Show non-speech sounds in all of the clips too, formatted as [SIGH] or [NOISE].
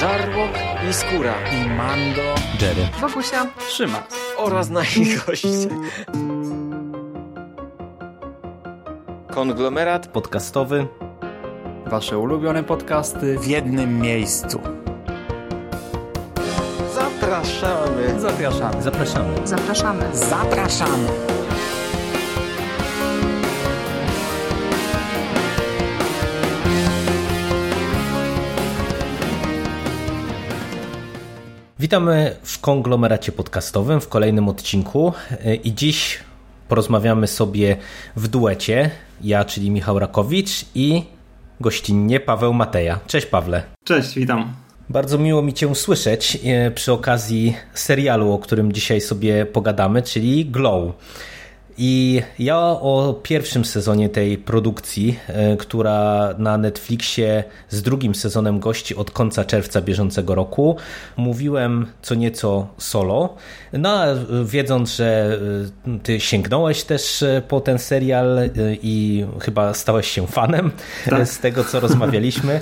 Żarłok i Skóra i Mando, Jerry, Wokusia, Trzyma oraz nasi goście. Konglomerat podcastowy. Wasze ulubione podcasty w jednym miejscu. Zapraszamy. Zapraszamy. Zapraszamy. zapraszamy. Zapraszamy. Witamy w konglomeracie podcastowym w kolejnym odcinku i dziś porozmawiamy sobie w duecie. Ja, czyli Michał Rakowicz i gościnnie Paweł Mateja. Cześć Pawle. Cześć, witam. Bardzo miło mi Cię słyszeć e, przy okazji serialu, o którym dzisiaj sobie pogadamy, czyli Glow. I ja o pierwszym sezonie tej produkcji, e, która na Netflixie z drugim sezonem gości od końca czerwca bieżącego roku, mówiłem co nieco solo. No, a wiedząc, że e, ty sięgnąłeś też e, po ten serial i chyba stałeś się fanem tak. z tego, co rozmawialiśmy,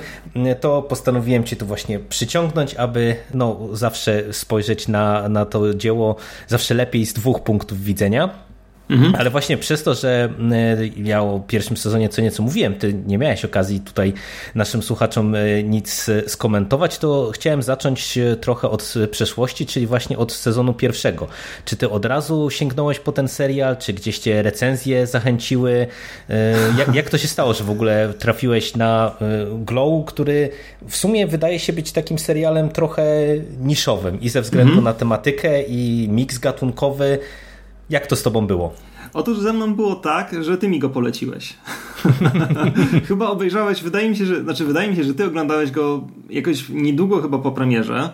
to postanowiłem cię tu właśnie przyciągnąć, aby no, zawsze spojrzeć na, na to dzieło zawsze lepiej z dwóch punktów widzenia. Mhm. Ale właśnie przez to, że e, ja o pierwszym sezonie co nieco mówiłem, ty nie miałeś okazji tutaj naszym słuchaczom e, nic e, skomentować, to chciałem zacząć trochę od przeszłości, czyli właśnie od sezonu pierwszego. Czy ty od razu sięgnąłeś po ten serial, czy gdzieś cię recenzje zachęciły? Jak, jak to się stało, że w ogóle trafiłeś na Glow, który w sumie wydaje się być takim serialem trochę niszowym i ze względu mhm. na tematykę i miks gatunkowy, jak to z tobą było? Otóż ze mną było tak, że ty mi go poleciłeś. [LAUGHS] chyba obejrzałeś, wydaje mi się, że, znaczy wydaje mi się, że ty oglądałeś go jakoś niedługo chyba po premierze,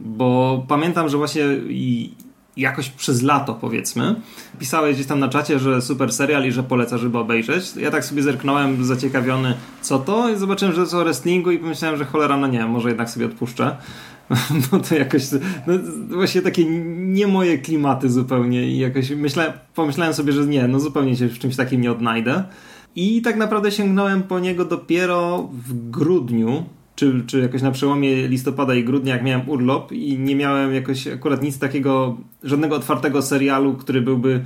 bo pamiętam, że właśnie i jakoś przez lato powiedzmy, pisałeś gdzieś tam na czacie, że super serial i że poleca, żeby obejrzeć. Ja tak sobie zerknąłem zaciekawiony co to i zobaczyłem, że to o wrestlingu i pomyślałem, że cholera, no nie, może jednak sobie odpuszczę. [LAUGHS] no to jakoś no, właśnie takie nie moje klimaty zupełnie i jakoś myślałem, pomyślałem sobie, że nie, no zupełnie się w czymś takim nie odnajdę. I tak naprawdę sięgnąłem po niego dopiero w grudniu, czy, czy jakoś na przełomie listopada i grudnia, jak miałem urlop i nie miałem jakoś akurat nic takiego, żadnego otwartego serialu, który byłby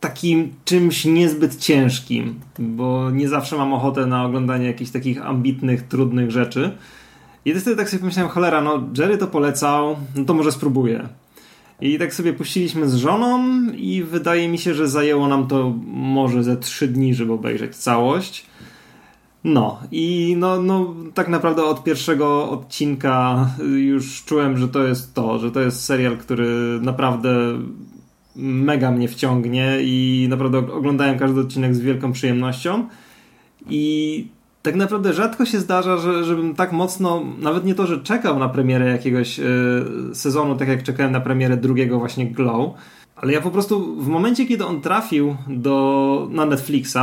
takim czymś niezbyt ciężkim, bo nie zawsze mam ochotę na oglądanie jakichś takich ambitnych, trudnych rzeczy. I wtedy tak sobie pomyślałem, cholera, no Jerry to polecał, no to może spróbuję. I tak sobie puściliśmy z żoną i wydaje mi się, że zajęło nam to może ze trzy dni, żeby obejrzeć całość. No i no, no tak naprawdę od pierwszego odcinka już czułem, że to jest to, że to jest serial, który naprawdę mega mnie wciągnie i naprawdę oglądałem każdy odcinek z wielką przyjemnością. I tak naprawdę rzadko się zdarza, że, żebym tak mocno, nawet nie to, że czekał na premierę jakiegoś y, sezonu, tak jak czekałem na premierę drugiego właśnie Glow, ale ja po prostu w momencie, kiedy on trafił do, na Netflixa,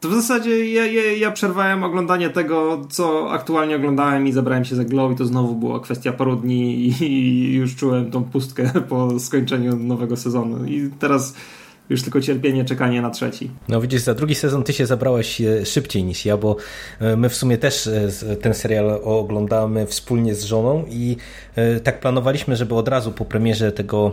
to w zasadzie ja, ja, ja przerwałem oglądanie tego, co aktualnie oglądałem i zabrałem się za Glow i to znowu była kwestia paru dni i, i już czułem tą pustkę po skończeniu nowego sezonu. I teraz już tylko cierpienie, czekanie na trzeci. No widzisz, za drugi sezon ty się zabrałeś e, szybciej niż ja, bo e, my w sumie też e, ten serial oglądamy wspólnie z żoną i tak planowaliśmy, żeby od razu po premierze tego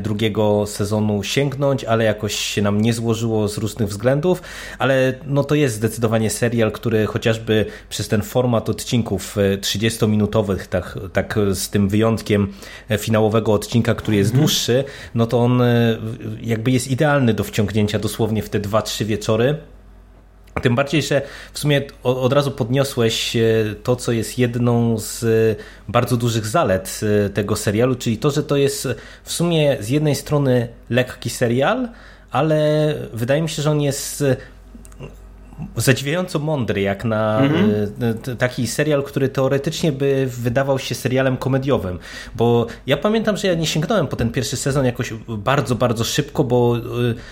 drugiego sezonu sięgnąć, ale jakoś się nam nie złożyło z różnych względów, ale no to jest zdecydowanie serial, który chociażby przez ten format odcinków 30-minutowych, tak, tak z tym wyjątkiem finałowego odcinka, który jest mhm. dłuższy, no to on jakby jest idealny idealny do wciągnięcia dosłownie w te 2-3 wieczory. Tym bardziej, że w sumie od razu podniosłeś e, to, co jest jedną z bardzo dużych zalet e, tego serialu, czyli to, że to jest w sumie z jednej strony lekki serial, ale wydaje mi się, że on jest zadziwiająco mądry, jak na mhm. E, taki serial, który teoretycznie by wydawał się serialem komediowym. Bo ja pamiętam, że ja nie sięgnąłem po ten pierwszy sezon jakoś bardzo, bardzo szybko, bo e,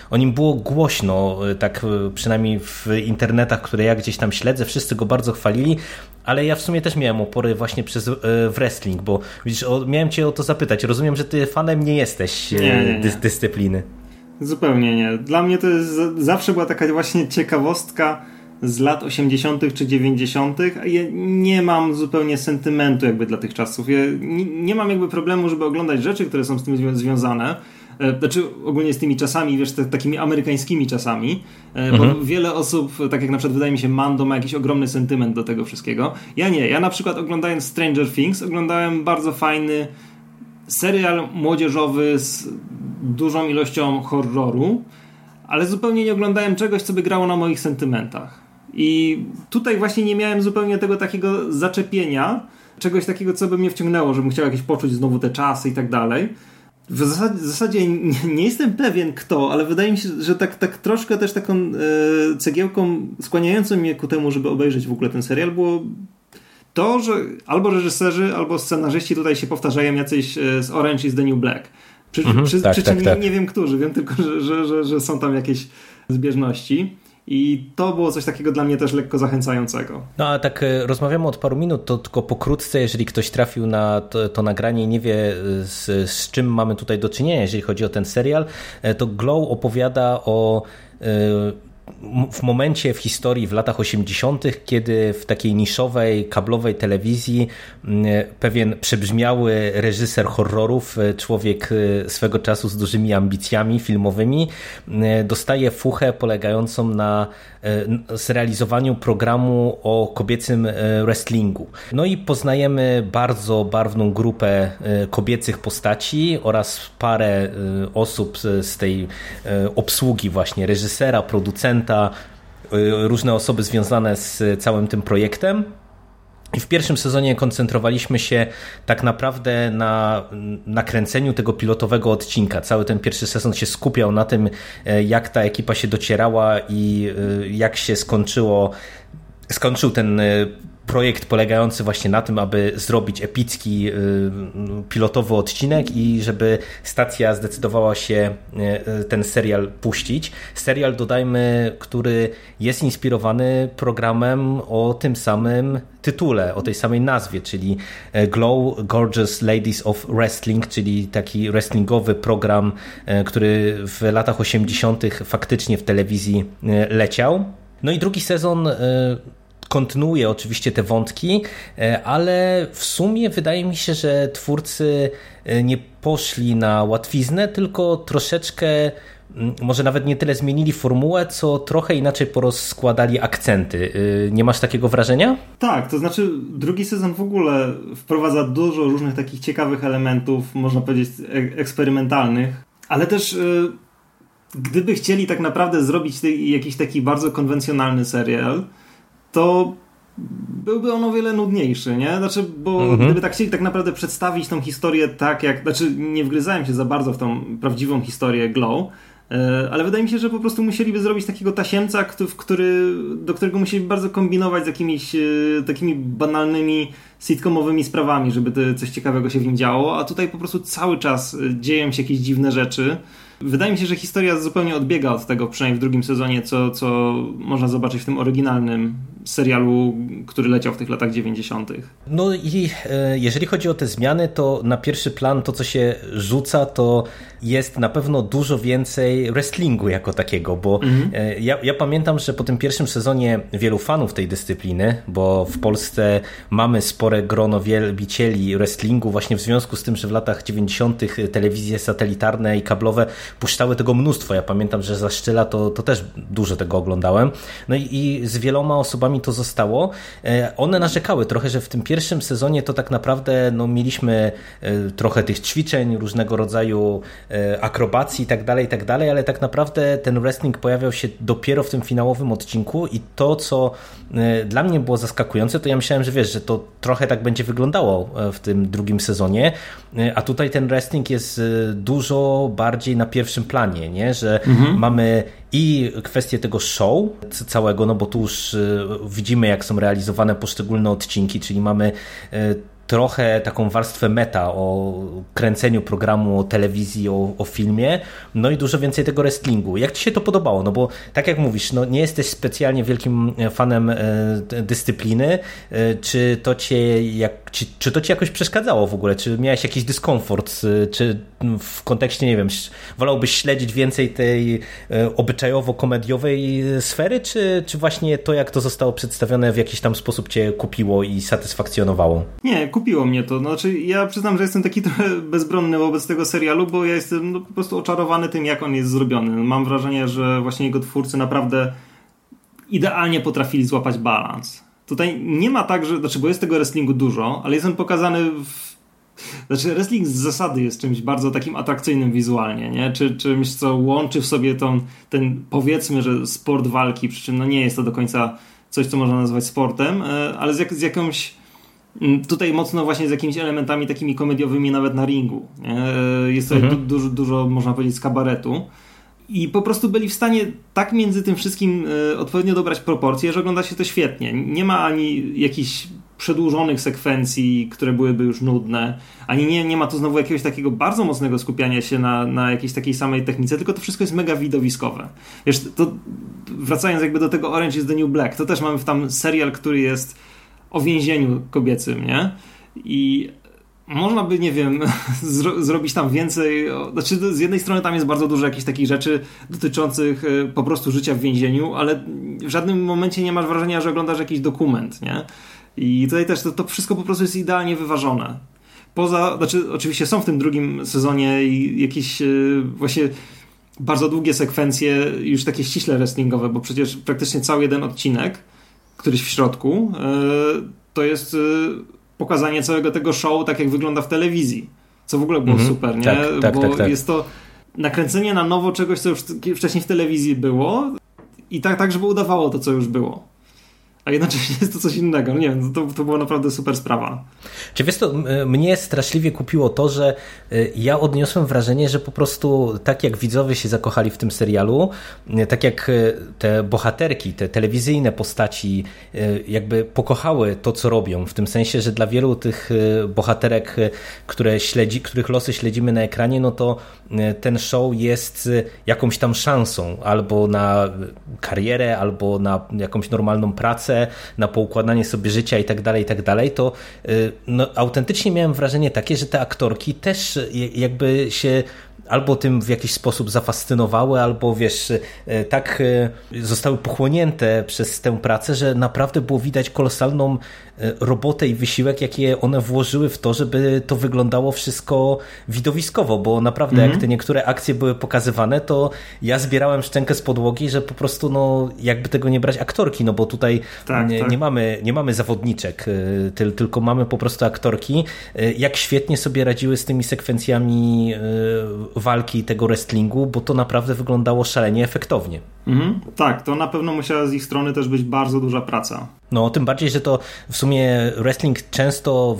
o nim było głośno, e, tak przynajmniej w internetach, które ja gdzieś tam śledzę, wszyscy go bardzo chwalili, ale ja w sumie też miałem opory właśnie przez wrestling, bo widzisz, miałem cię o to zapytać. Rozumiem, że ty fanem nie jesteś nie, nie, nie. dyscypliny. Zupełnie nie. Dla mnie to jest zawsze była taka właśnie ciekawostka, z lat 80. czy 90., a ja nie mam zupełnie sentymentu jakby dla tych czasów. Ja nie, nie mam jakby problemu, żeby oglądać rzeczy, które są z tym zwią- związane. E, Znaczy ogólnie z tymi czasami, wiesz, te, takimi amerykańskimi czasami, e, bo wiele osób, tak jak na przykład wydaje mi się Mando ma jakiś ogromny sentyment do tego wszystkiego. Ja nie, ja na przykład oglądając Stranger Things oglądałem bardzo fajny serial młodzieżowy z dużą ilością horroru, ale zupełnie nie oglądałem czegoś, co by grało na moich sentymentach. I tutaj właśnie nie miałem zupełnie tego takiego zaczepienia, czegoś takiego, co by mnie wciągnęło, żebym chciał jakieś poczuć znowu te czasy i tak dalej. W zasadzie, w zasadzie nie, nie jestem pewien kto, ale wydaje mi się, że tak, tak troszkę też taką e, cegiełką skłaniającą mnie ku temu, żeby obejrzeć w ogóle ten serial było to, że albo reżyserzy, albo scenarzyści tutaj się powtarzają jacyś e, z Orange is the New Black. Przy, przy, tak, przy czym tak, nie, tak. nie wiem którzy, wiem tylko, że, że, że, że są tam jakieś zbieżności. I to było coś takiego dla mnie też lekko zachęcającego. No a tak e, rozmawiamy od paru minut, to tylko pokrótce, jeżeli ktoś trafił na to, to nagranie i nie wie e, z, z czym mamy tutaj do czynienia, jeżeli chodzi o ten serial, e, to Glow opowiada o w momencie w historii w latach 80., kiedy w takiej niszowej, kablowej telewizji pewien przebrzmiały reżyser horrorów, e, człowiek e, swego czasu z dużymi ambicjami filmowymi, m, dostaje fuchę polegającą na e, zrealizowaniu programu o kobiecym e, wrestlingu. No i poznajemy bardzo barwną grupę e, kobiecych postaci oraz parę e, osób z tej e, obsługi właśnie reżysera, producenta, e, różne osoby związane z całym tym projektem. I w pierwszym sezonie koncentrowaliśmy się tak naprawdę na nakręceniu tego pilotowego odcinka. Cały ten pierwszy sezon się skupiał na tym, e, jak ta ekipa się docierała i e, jak się skończyło, skończył ten e, projekt polegający właśnie na tym, aby zrobić epicki y, pilotowy odcinek i żeby stacja zdecydowała się y, ten serial puścić. Serial, dodajmy, który jest inspirowany programem o tym samym tytule, o tej samej nazwie, czyli e, Glow Gorgeous Ladies of Wrestling, czyli taki wrestlingowy program, e, który w latach 80. faktycznie w telewizji e, leciał. No i drugi sezon kontynuuje oczywiście te wątki, e, ale w sumie wydaje mi się, że twórcy e, nie poszli na łatwiznę, tylko troszeczkę mm, może nawet nie tyle zmienili formułę, co trochę inaczej porozkładali akcenty. E, Nie masz takiego wrażenia? Tak, to znaczy drugi sezon w ogóle wprowadza dużo różnych takich ciekawych elementów, można powiedzieć eksperymentalnych, ale też gdyby chcieli tak naprawdę zrobić jakiś taki bardzo konwencjonalny serial, to byłby on o wiele nudniejszy, nie? Znaczy, bo gdyby tak chcieli tak naprawdę przedstawić tą historię tak jak, znaczy nie wgryzałem się za bardzo w tą prawdziwą historię Glow, e, ale wydaje mi się, że po prostu musieliby zrobić takiego tasiemca, który, do którego musieli bardzo kombinować z jakimiś e, takimi banalnymi sitcomowymi sprawami, żeby coś ciekawego się w nim działo, a tutaj po prostu cały czas e, dzieją się jakieś dziwne rzeczy. Wydaje mi się, że historia zupełnie odbiega od tego, przynajmniej w drugim sezonie, co, co można zobaczyć w tym oryginalnym serialu, który leciał w tych latach 90. No i e, jeżeli chodzi o te zmiany, to na pierwszy plan to, co się rzuca, to jest na pewno dużo więcej wrestlingu jako takiego, bo e, ja, ja pamiętam, że po tym pierwszym sezonie wielu fanów tej dyscypliny, bo w Polsce mamy spore grono wielbicieli wrestlingu właśnie w związku z tym, że w latach 90. telewizje satelitarne i kablowe puszczały tego mnóstwo. Ja pamiętam, że za Szczyla to, to też dużo tego oglądałem. No i, i z wieloma osobami to zostało. E, One narzekały trochę, że w tym pierwszym sezonie to tak naprawdę no, mieliśmy e, trochę tych ćwiczeń, różnego rodzaju akrobacji i tak dalej, i tak dalej, ale tak naprawdę ten wrestling pojawiał się dopiero w tym finałowym odcinku i to, co e, dla mnie było zaskakujące, to ja myślałem, że wiesz, że to trochę tak będzie wyglądało e, w tym drugim sezonie, e, a tutaj ten wrestling jest e, dużo bardziej na pierwszym planie, nie? że mamy i kwestię tego show całego, no bo tu już e, widzimy, jak są realizowane poszczególne odcinki, czyli mamy e, trochę taką warstwę meta o kręceniu programu, o telewizji, o, o filmie, no i dużo więcej tego wrestlingu. Jak Ci się to podobało? No bo tak jak mówisz, no nie jesteś specjalnie wielkim fanem e, dyscypliny, e, czy to Cię jak Czy, czy to ci jakoś przeszkadzało w ogóle? Czy miałeś jakiś dyskomfort? Czy w kontekście, nie wiem, wolałbyś śledzić więcej tej obyczajowo-komediowej sfery, czy, czy właśnie to, jak to zostało przedstawione w jakiś tam sposób cię kupiło i satysfakcjonowało? Nie, kupiło mnie to. Znaczy, ja przyznam, że jestem taki [LAUGHS] trochę bezbronny wobec tego serialu, bo ja jestem no, po prostu oczarowany tym, jak on jest zrobiony. Mam wrażenie, że właśnie jego twórcy naprawdę idealnie potrafili złapać balans. Tutaj nie ma tak, że, znaczy, bo jest tego wrestlingu dużo, ale jest on pokazany w znaczy, wrestling z zasady jest czymś bardzo takim atrakcyjnym wizualnie, nie? Czy, czymś, co łączy w sobie tą, ten, powiedzmy, że sport walki, przy czym no nie jest to do końca coś, co można nazwać sportem, e, ale z, jak, z jakąś tutaj mocno właśnie z jakimiś elementami takimi komediowymi nawet na ringu. Nie? E, jest to mhm. du, dużo, dużo, można powiedzieć, z kabaretu. I po prostu byli w stanie tak między tym wszystkim e, odpowiednio dobrać proporcje, że ogląda się to świetnie. Nie ma ani jakichś przedłużonych sekwencji, które byłyby już nudne, ani nie, nie ma tu znowu jakiegoś takiego bardzo mocnego skupiania się na, na jakiejś takiej samej technice, tylko to wszystko jest mega widowiskowe. Wiesz, to wracając jakby do tego Orange is the New Black, to też mamy tam serial, który jest o więzieniu kobiecym, nie? I można by, nie wiem, [LAUGHS] zro zrobić tam więcej. Znaczy, z jednej strony tam jest bardzo dużo jakichś takich rzeczy dotyczących e, po prostu życia w więzieniu, ale w żadnym momencie nie masz wrażenia, że oglądasz jakiś dokument, nie? I tutaj też to, to wszystko po prostu jest idealnie wyważone. Poza, znaczy, oczywiście są w tym drugim sezonie jakieś yy, właśnie bardzo długie sekwencje, już takie ściśle wrestlingowe, bo przecież praktycznie cały jeden odcinek, któryś w środku, yy, to jest pokazanie całego tego show tak, jak wygląda w telewizji. Co w ogóle było mm -hmm. super, nie? Tak, tak, bo tak, tak. jest to nakręcenie na nowo czegoś, co już wcześniej w telewizji było i tak, tak żeby udawało to, co już było a jednocześnie jest to coś innego. No nie wiem, to, to była naprawdę super sprawa. Czy wiesz to, mnie straszliwie kupiło to, że y, ja odniosłem wrażenie, że po prostu tak jak widzowie się zakochali w tym serialu, y, tak jak y, te bohaterki, te telewizyjne postaci jakby pokochały to, co robią, w tym sensie, że dla wielu tych bohaterek, które śledzi, których losy śledzimy na ekranie, no to ten show jest jakąś tam szansą albo na karierę, albo na jakąś normalną pracę, na poukładanie sobie życia i tak dalej, i tak dalej, to y, no, autentycznie miałem wrażenie takie, że te aktorki też jakby się albo tym w jakiś sposób zafascynowały, albo wiesz, e, tak e, zostały pochłonięte przez tę pracę, że naprawdę było widać kolosalną e, robotę i wysiłek, jakie one włożyły w to, żeby to wyglądało wszystko widowiskowo, bo naprawdę jak mhm. te niektóre akcje były pokazywane, to ja zbierałem szczękę z podłogi, że po prostu no jakby tego nie brać aktorki, no bo tutaj tak, nie, tak. nie, mamy, nie mamy zawodniczek, tylko mamy po prostu aktorki, jak świetnie sobie radziły z tymi sekwencjami walki tego wrestlingu, bo to naprawdę wyglądało szalenie efektownie. Mhm. Tak, to na pewno musiała z ich strony też być bardzo duża praca. No, tym bardziej, że to w sumie wrestling często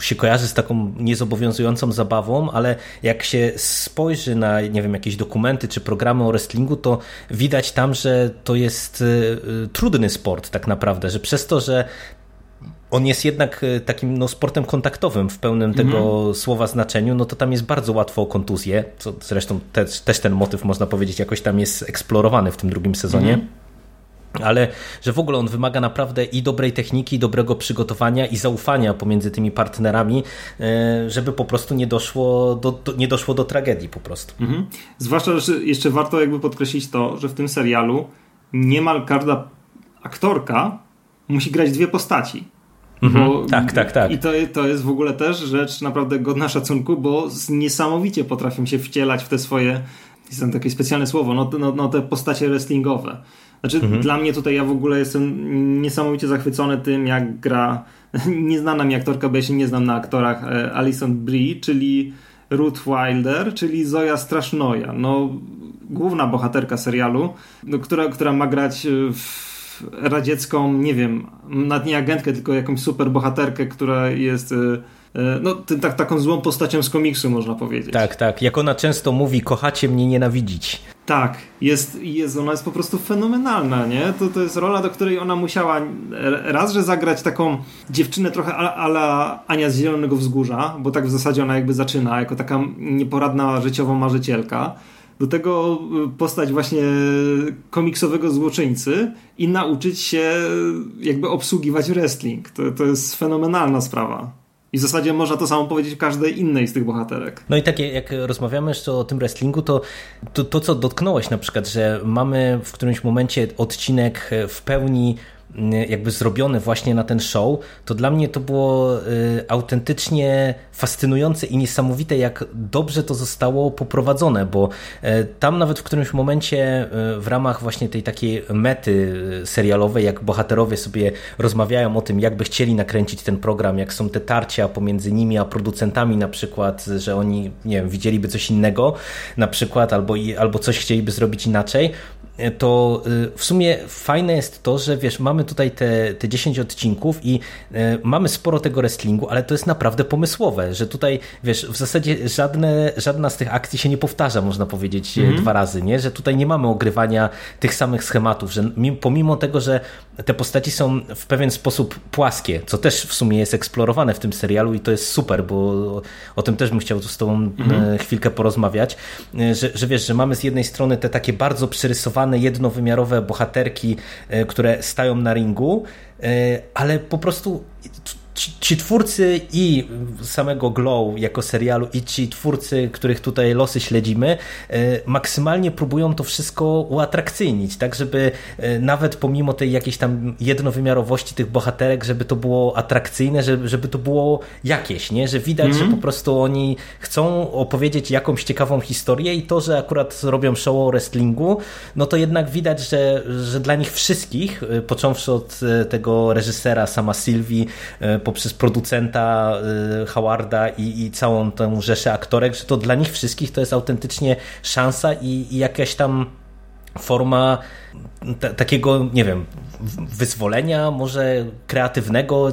się kojarzy z taką niezobowiązującą zabawą, ale jak się spojrzy na, nie wiem, jakieś dokumenty czy programy o wrestlingu, to widać tam, że to jest y, y, trudny sport tak naprawdę, że przez to, że on jest jednak e, takim no, sportem kontaktowym w pełnym tego mhm. słowa znaczeniu, no to tam jest bardzo łatwo o kontuzję, co zresztą też, też ten motyw można powiedzieć jakoś tam jest eksplorowany w tym drugim sezonie. Mhm. Ale że w ogóle on wymaga naprawdę i dobrej techniki, i dobrego przygotowania, i zaufania pomiędzy tymi partnerami, e, żeby po prostu nie doszło do, do nie doszło do tragedii po prostu. Mhm. Zwłaszcza, że jeszcze warto jakby podkreślić to, że w tym serialu niemal każda aktorka musi grać dwie postaci. Mhm. Bo, tak, tak, tak. I to, to jest w ogóle też rzecz naprawdę godna szacunku, bo niesamowicie potrafią się wcielać w te swoje, jest tam takie specjalne słowo, no, no, no te postacie wrestlingowe. Znaczy, mhm. dla mnie tutaj ja w ogóle jestem niesamowicie zachwycony tym, jak gra [LAUGHS] nieznana mi aktorka, bo ja się nie znam na aktorach, e, Alison Brie, czyli Ruth Wilder, czyli Zoja Strasznoja. No, główna bohaterka serialu, no, która, która ma grać w radziecką, nie wiem, nad nie agentkę, tylko jakąś super bohaterkę, która jest y, y, no, tak, taką złą postacią z komiksu, można powiedzieć. Tak, tak. Jak ona często mówi, kochacie mnie nienawidzić. Tak, jest, jest, ona jest po prostu fenomenalna, nie? To, to jest rola, do której ona musiała raz, że zagrać taką dziewczynę trochę ala Ania z Zielonego Wzgórza, bo tak w zasadzie ona jakby zaczyna, jako taka nieporadna życiowo marzycielka do tego y, postać właśnie komiksowego złoczyńcy i nauczyć się jakby obsługiwać wrestling. To, to jest fenomenalna sprawa. I w zasadzie można to samo powiedzieć każdej innej z tych bohaterek. No i takie, jak rozmawiamy jeszcze o tym wrestlingu, to, to, to co dotknąłeś na przykład, że mamy w którymś momencie odcinek w pełni jakby zrobione właśnie na ten show, to dla mnie to było y, autentycznie fascynujące i niesamowite, jak dobrze to zostało poprowadzone, bo y, tam nawet w którymś momencie y, w ramach właśnie tej takiej mety serialowej, jak bohaterowie sobie rozmawiają o tym, jakby chcieli nakręcić ten program, jak są te tarcia pomiędzy nimi a producentami na przykład, że oni, nie wiem, widzieliby coś innego na przykład, albo, albo coś chcieliby zrobić inaczej, to y, w sumie fajne jest to, że wiesz, mamy tutaj te, te 10 odcinków i y, mamy sporo tego wrestlingu, ale to jest naprawdę pomysłowe, że tutaj wiesz, w zasadzie żadne, żadna z tych akcji się nie powtarza, można powiedzieć, mm -hmm. dwa razy, nie? że tutaj nie mamy ogrywania tych samych schematów, że pomimo tego, że te postaci są w pewien sposób płaskie, co też w sumie jest eksplorowane w tym serialu i to jest super, bo o tym też bym chciał z tobą mm -hmm. chwilkę porozmawiać, że, że wiesz, że mamy z jednej strony te takie bardzo przerysowane jednowymiarowe bohaterki, e, które stają na ringu, e, ale po prostu ci, ci, twórcy i samego Glow jako serialu i ci twórcy, których tutaj losy śledzimy, e, maksymalnie próbują to wszystko uatrakcyjnić, tak żeby e, nawet pomimo tej jakiejś tam jednowymiarowości tych bohaterek, żeby to było atrakcyjne, żeby, żeby to było jakieś, nie? Że widać, mm -hmm. że po prostu oni chcą opowiedzieć jakąś ciekawą historię i to, że akurat robią show o wrestlingu, no to jednak widać, że, że dla nich wszystkich, e, począwszy od tego reżysera sama Sylwii, poprzez producenta y, Howarda i, i całą tę rzeszę aktorek, że to dla nich wszystkich to jest autentycznie szansa i, i jakaś tam forma takiego, nie wiem, wyzwolenia, może kreatywnego.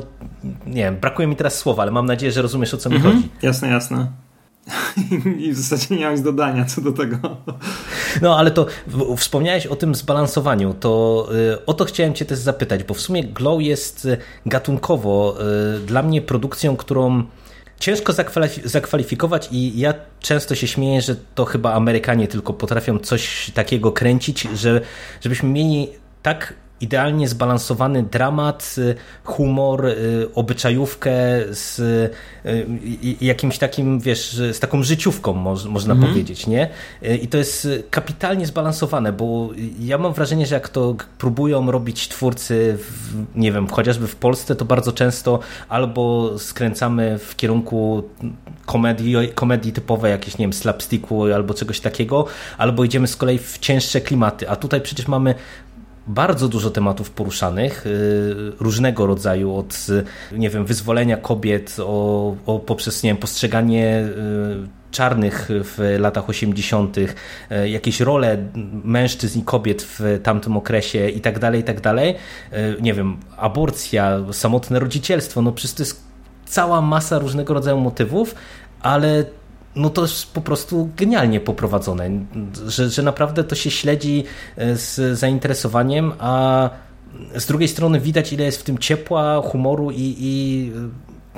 Nie wiem, brakuje mi teraz słowa, ale mam nadzieję, że rozumiesz o co mi mhm. chodzi. Jasne, jasne. [LAUGHS] I w zasadzie nie mam nic dodania co do tego. No ale to wspomniałeś o tym zbalansowaniu, to y, o to chciałem Cię też zapytać, bo w sumie Glow jest y, gatunkowo y, dla mnie produkcją, którą ciężko zakwalifikować i ja często się śmieję, że to chyba Amerykanie tylko potrafią coś takiego kręcić, że, żebyśmy mieli tak idealnie zbalansowany dramat, y, humor, y, obyczajówkę z y, jakimś takim, wiesz, z taką życiówką, można mm -hmm. powiedzieć, nie? I to jest kapitalnie zbalansowane, bo ja mam wrażenie, że jak to próbują robić twórcy, w, nie wiem, chociażby w Polsce, to bardzo często albo skręcamy w kierunku komedii, komedii typowej, jakieś, nie wiem, slapsticku albo czegoś takiego, albo idziemy z kolei w cięższe klimaty, a tutaj przecież mamy bardzo dużo tematów poruszanych, y, różnego rodzaju, od nie wiem, wyzwolenia kobiet, o, o poprzez nie wiem, postrzeganie y, czarnych w latach 80., y, jakieś role mężczyzn i kobiet w tamtym okresie i tak dalej, i tak dalej. Nie wiem, aborcja, samotne rodzicielstwo, no przecież to jest cała masa różnego rodzaju motywów, ale no to jest po prostu genialnie poprowadzone, że, że naprawdę to się śledzi e, z zainteresowaniem, a z drugiej strony widać ile jest w tym ciepła, humoru i, i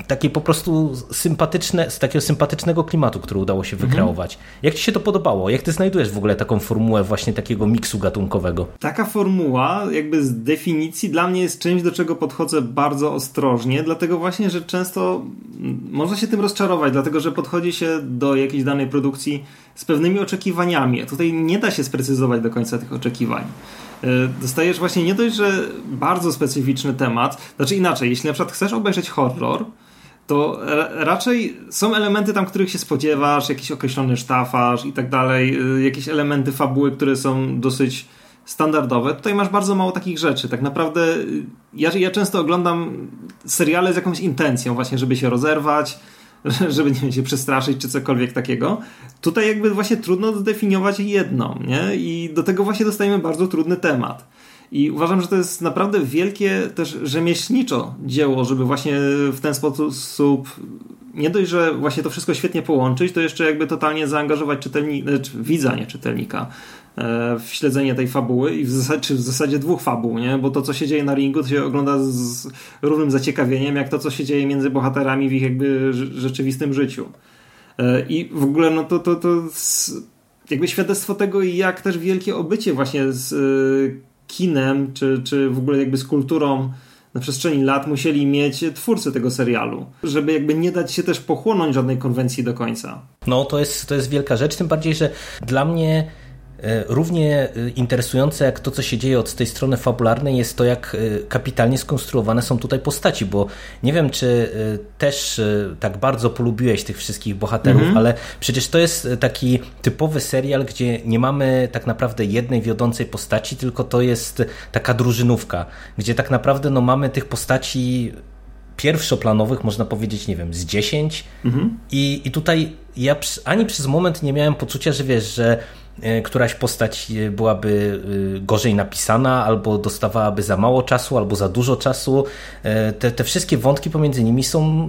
takie po prostu sympatyczne, z takiego sympatycznego klimatu, który udało się wykreować. Mhm. Jak ci się to podobało? Jak ty znajdujesz w ogóle taką formułę właśnie takiego miksu gatunkowego? Taka formuła jakby z definicji dla mnie jest czymś, do czego podchodzę bardzo ostrożnie, dlatego właśnie, że często można się tym rozczarować, dlatego że podchodzi się do jakiejś danej produkcji z pewnymi oczekiwaniami, a tutaj nie da się sprecyzować do końca tych oczekiwań e, dostajesz właśnie nie dość, że bardzo specyficzny temat, znaczy inaczej, jeśli na przykład chcesz obejrzeć horror, to raczej są elementy tam, których się spodziewasz, jakiś określony sztafaż i tak dalej, y, jakieś elementy fabuły, które są dosyć standardowe. Tutaj masz bardzo mało takich rzeczy. Tak naprawdę y, ja, ja często oglądam seriale z jakąś intencją właśnie, żeby się rozerwać, [LAUGHS] żeby nie wiem, się przestraszyć czy cokolwiek takiego. Tutaj jakby właśnie trudno zdefiniować jedną, nie? I do tego właśnie dostajemy bardzo trudny temat. I uważam, że to jest naprawdę wielkie też rzemieślniczo dzieło, żeby właśnie w ten sposób nie dość, że właśnie to wszystko świetnie połączyć, to jeszcze jakby totalnie zaangażować czytelnika, znaczy widza, nie czytelnika e, w śledzenie tej fabuły i w zasadzie, czy w zasadzie dwóch fabuł, nie? bo to co się dzieje na ringu to się ogląda z równym zaciekawieniem jak to co się dzieje między bohaterami w ich jakby rzeczywistym życiu. E, I w ogóle no to, to, to jakby świadectwo tego jak też wielkie obycie właśnie z kinem, czy, czy w ogóle jakby z kulturą na przestrzeni lat musieli mieć twórcy tego serialu, żeby jakby nie dać się też pochłonąć żadnej konwencji do końca. No to jest, to jest wielka rzecz, tym bardziej, że dla mnie równie e, interesujące jak to, co się dzieje od tej strony fabularnej, jest to, jak e, kapitalnie skonstruowane są tutaj postaci, bo nie wiem, czy też tak bardzo polubiłeś tych wszystkich bohaterów, mm -hmm. ale przecież to jest taki typowy serial, gdzie nie mamy tak naprawdę jednej wiodącej postaci, tylko to jest taka drużynówka, gdzie tak naprawdę no, mamy tych postaci pierwszoplanowych, można powiedzieć, nie wiem, z 10 mhm. I, i tutaj ja ani przez moment nie miałem poczucia, że wiesz, że E, któraś postać e, byłaby e, gorzej napisana, albo dostawałaby za mało czasu, albo za dużo czasu. Te, te wszystkie wątki pomiędzy nimi są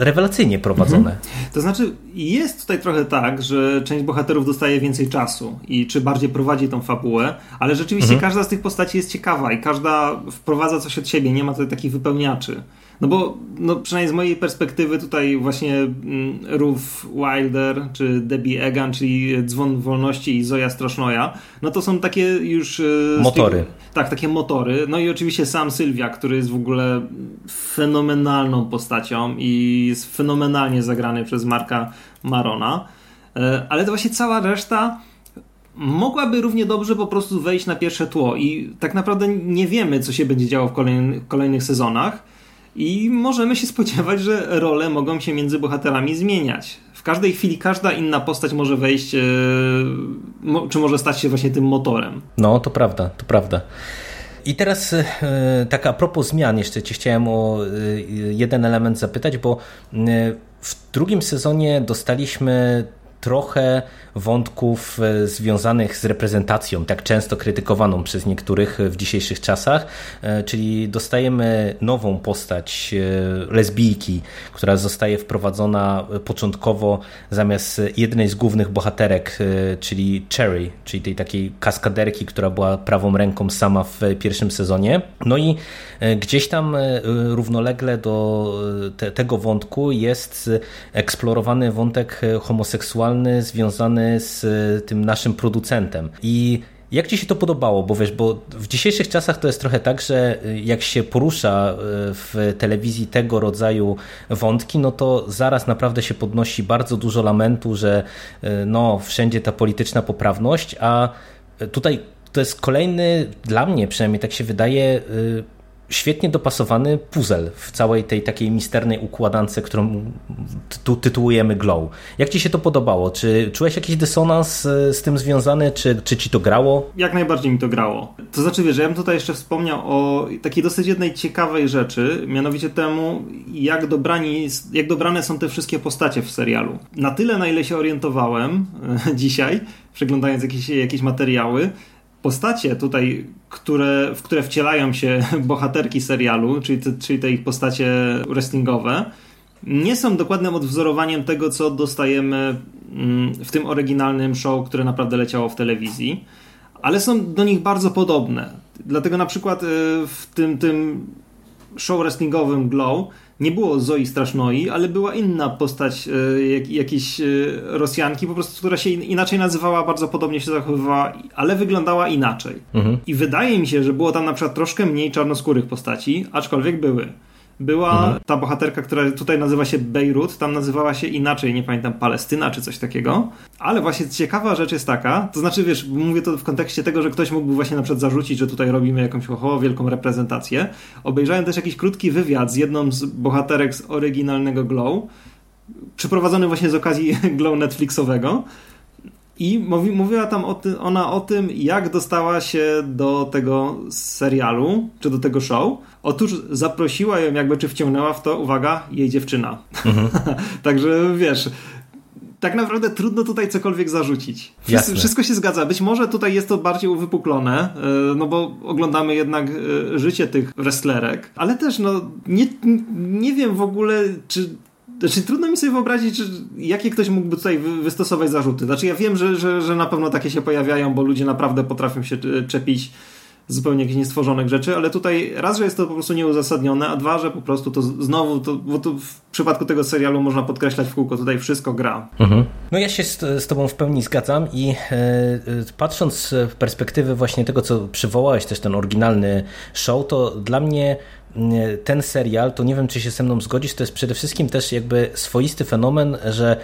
rewelacyjnie prowadzone. Mhm. To znaczy, jest tutaj trochę tak, że część bohaterów dostaje więcej czasu i czy bardziej prowadzi tą fabułę, ale rzeczywiście mhm. każda z tych postaci jest ciekawa i każda wprowadza coś od siebie, nie ma tutaj takich wypełniaczy. No bo no przynajmniej z mojej perspektywy tutaj właśnie mm, Ruth Wilder czy Debbie Egan, czyli Dzwon Wolności i Zoja Strasznoja, no to są takie już... E, motory. Tak, takie motory. No i oczywiście sam Sylwia, który jest w ogóle fenomenalną postacią i jest fenomenalnie zagrany przez Marka Marona. E, ale to właśnie cała reszta mogłaby równie dobrze po prostu wejść na pierwsze tło i tak naprawdę nie wiemy, co się będzie działo w kolejnych, kolejnych sezonach i możemy się spodziewać, że role mogą się między bohaterami zmieniać. W każdej chwili każda inna postać może wejść, e, czy może stać się właśnie tym motorem. No, to prawda, to prawda. I teraz e, tak a propos zmian, jeszcze Cię chciałem o e, jeden element zapytać, bo w drugim sezonie dostaliśmy trochę wątków e, związanych z reprezentacją, tak często krytykowaną przez niektórych w dzisiejszych czasach, e, czyli dostajemy nową postać e, lesbijki, która zostaje wprowadzona początkowo zamiast jednej z głównych bohaterek, czyli Cherry, czyli tej takiej kaskaderki, która była prawą ręką sama w pierwszym sezonie. No i gdzieś tam równolegle do te, tego wątku jest eksplorowany wątek homoseksualny związany z e, tym naszym producentem. I jak Ci się to podobało? Bo wiesz, bo w dzisiejszych czasach to jest trochę tak, że e, jak się porusza e, w telewizji tego rodzaju wątki, no to zaraz naprawdę się podnosi bardzo dużo lamentu, że no wszędzie ta polityczna poprawność, a tutaj to jest kolejny, dla mnie przynajmniej tak się wydaje, świetnie dopasowany puzzle w całej tej takiej misternej układance, którą tu tytułujemy Glow. Jak Ci się to podobało? Czy czułeś jakiś dysonans e, z tym związany, czy, czy Ci to grało? Jak najbardziej mi to grało. To znaczy, wiesz, ja bym tutaj jeszcze wspomniał o takiej dosyć jednej ciekawej rzeczy, mianowicie temu, jak, dobrani, jak dobrane są te wszystkie postacie w serialu. Na tyle, na ile się orientowałem e, [LAUGHS] dzisiaj, przeglądając jakieś, jakieś materiały, postacie tutaj, które, w które wcielają się [LAUGHS] bohaterki serialu, czyli te, czyli te ich postacie wrestlingowe, nie są dokładnym odwzorowaniem tego, co dostajemy mm, w tym oryginalnym show, które naprawdę leciało w telewizji, ale są do nich bardzo podobne. Dlatego na przykład y, w tym, tym show wrestlingowym Glow nie było Zoi Strasznoi, ale była inna postać e, jak, jakiejś e, Rosjanki, po prostu, która się inaczej nazywała, bardzo podobnie się zachowywała, ale wyglądała inaczej. Mhm. I wydaje mi się, że było tam na przykład troszkę mniej czarnoskórych postaci, aczkolwiek były. Była mhm. ta bohaterka, która tutaj nazywa się Bejrut, tam nazywała się inaczej, nie pamiętam, Palestyna czy coś takiego. Ale właśnie ciekawa rzecz jest taka, to znaczy wiesz, mówię to w kontekście tego, że ktoś mógłby właśnie na przykład zarzucić, że tutaj robimy jakąś oho, wielką reprezentację. Obejrzałem też jakiś krótki wywiad z jedną z bohaterek z oryginalnego Glow, przeprowadzony właśnie z okazji [LAUGHS] Glow Netflixowego. I mówi, mówiła tam o ty, ona o tym, jak dostała się do tego serialu, czy do tego show. Otóż zaprosiła ją, jakby czy wciągnęła w to, uwaga, jej dziewczyna. Mhm. [LAUGHS] Także wiesz, tak naprawdę trudno tutaj cokolwiek zarzucić. Wszystko, wszystko, się zgadza. Być może tutaj jest to bardziej uwypuklone, e, no bo oglądamy jednak e, życie tych wrestlerek, ale też no nie, nie wiem w ogóle, czy znaczy, trudno mi sobie wyobrazić, czy, jakie ktoś mógłby tutaj wystosować zarzuty. Znaczy, ja wiem, że, że, że na pewno takie się pojawiają, bo ludzie naprawdę potrafią się czepić zupełnie jakichś niestworzonych rzeczy, ale tutaj raz, że jest to po prostu nieuzasadnione, a dwa, że po prostu to znowu, to, bo to w przypadku tego serialu można podkreślać w kółko, tutaj wszystko gra. Mhm. No ja się z, z Tobą w pełni zgadzam i e, e patrząc z perspektywy właśnie tego, co przywołałeś, też ten oryginalny show, to dla mnie ten serial, to nie wiem, czy się ze mną zgodzisz, to jest przede wszystkim też jakby swoisty fenomen, że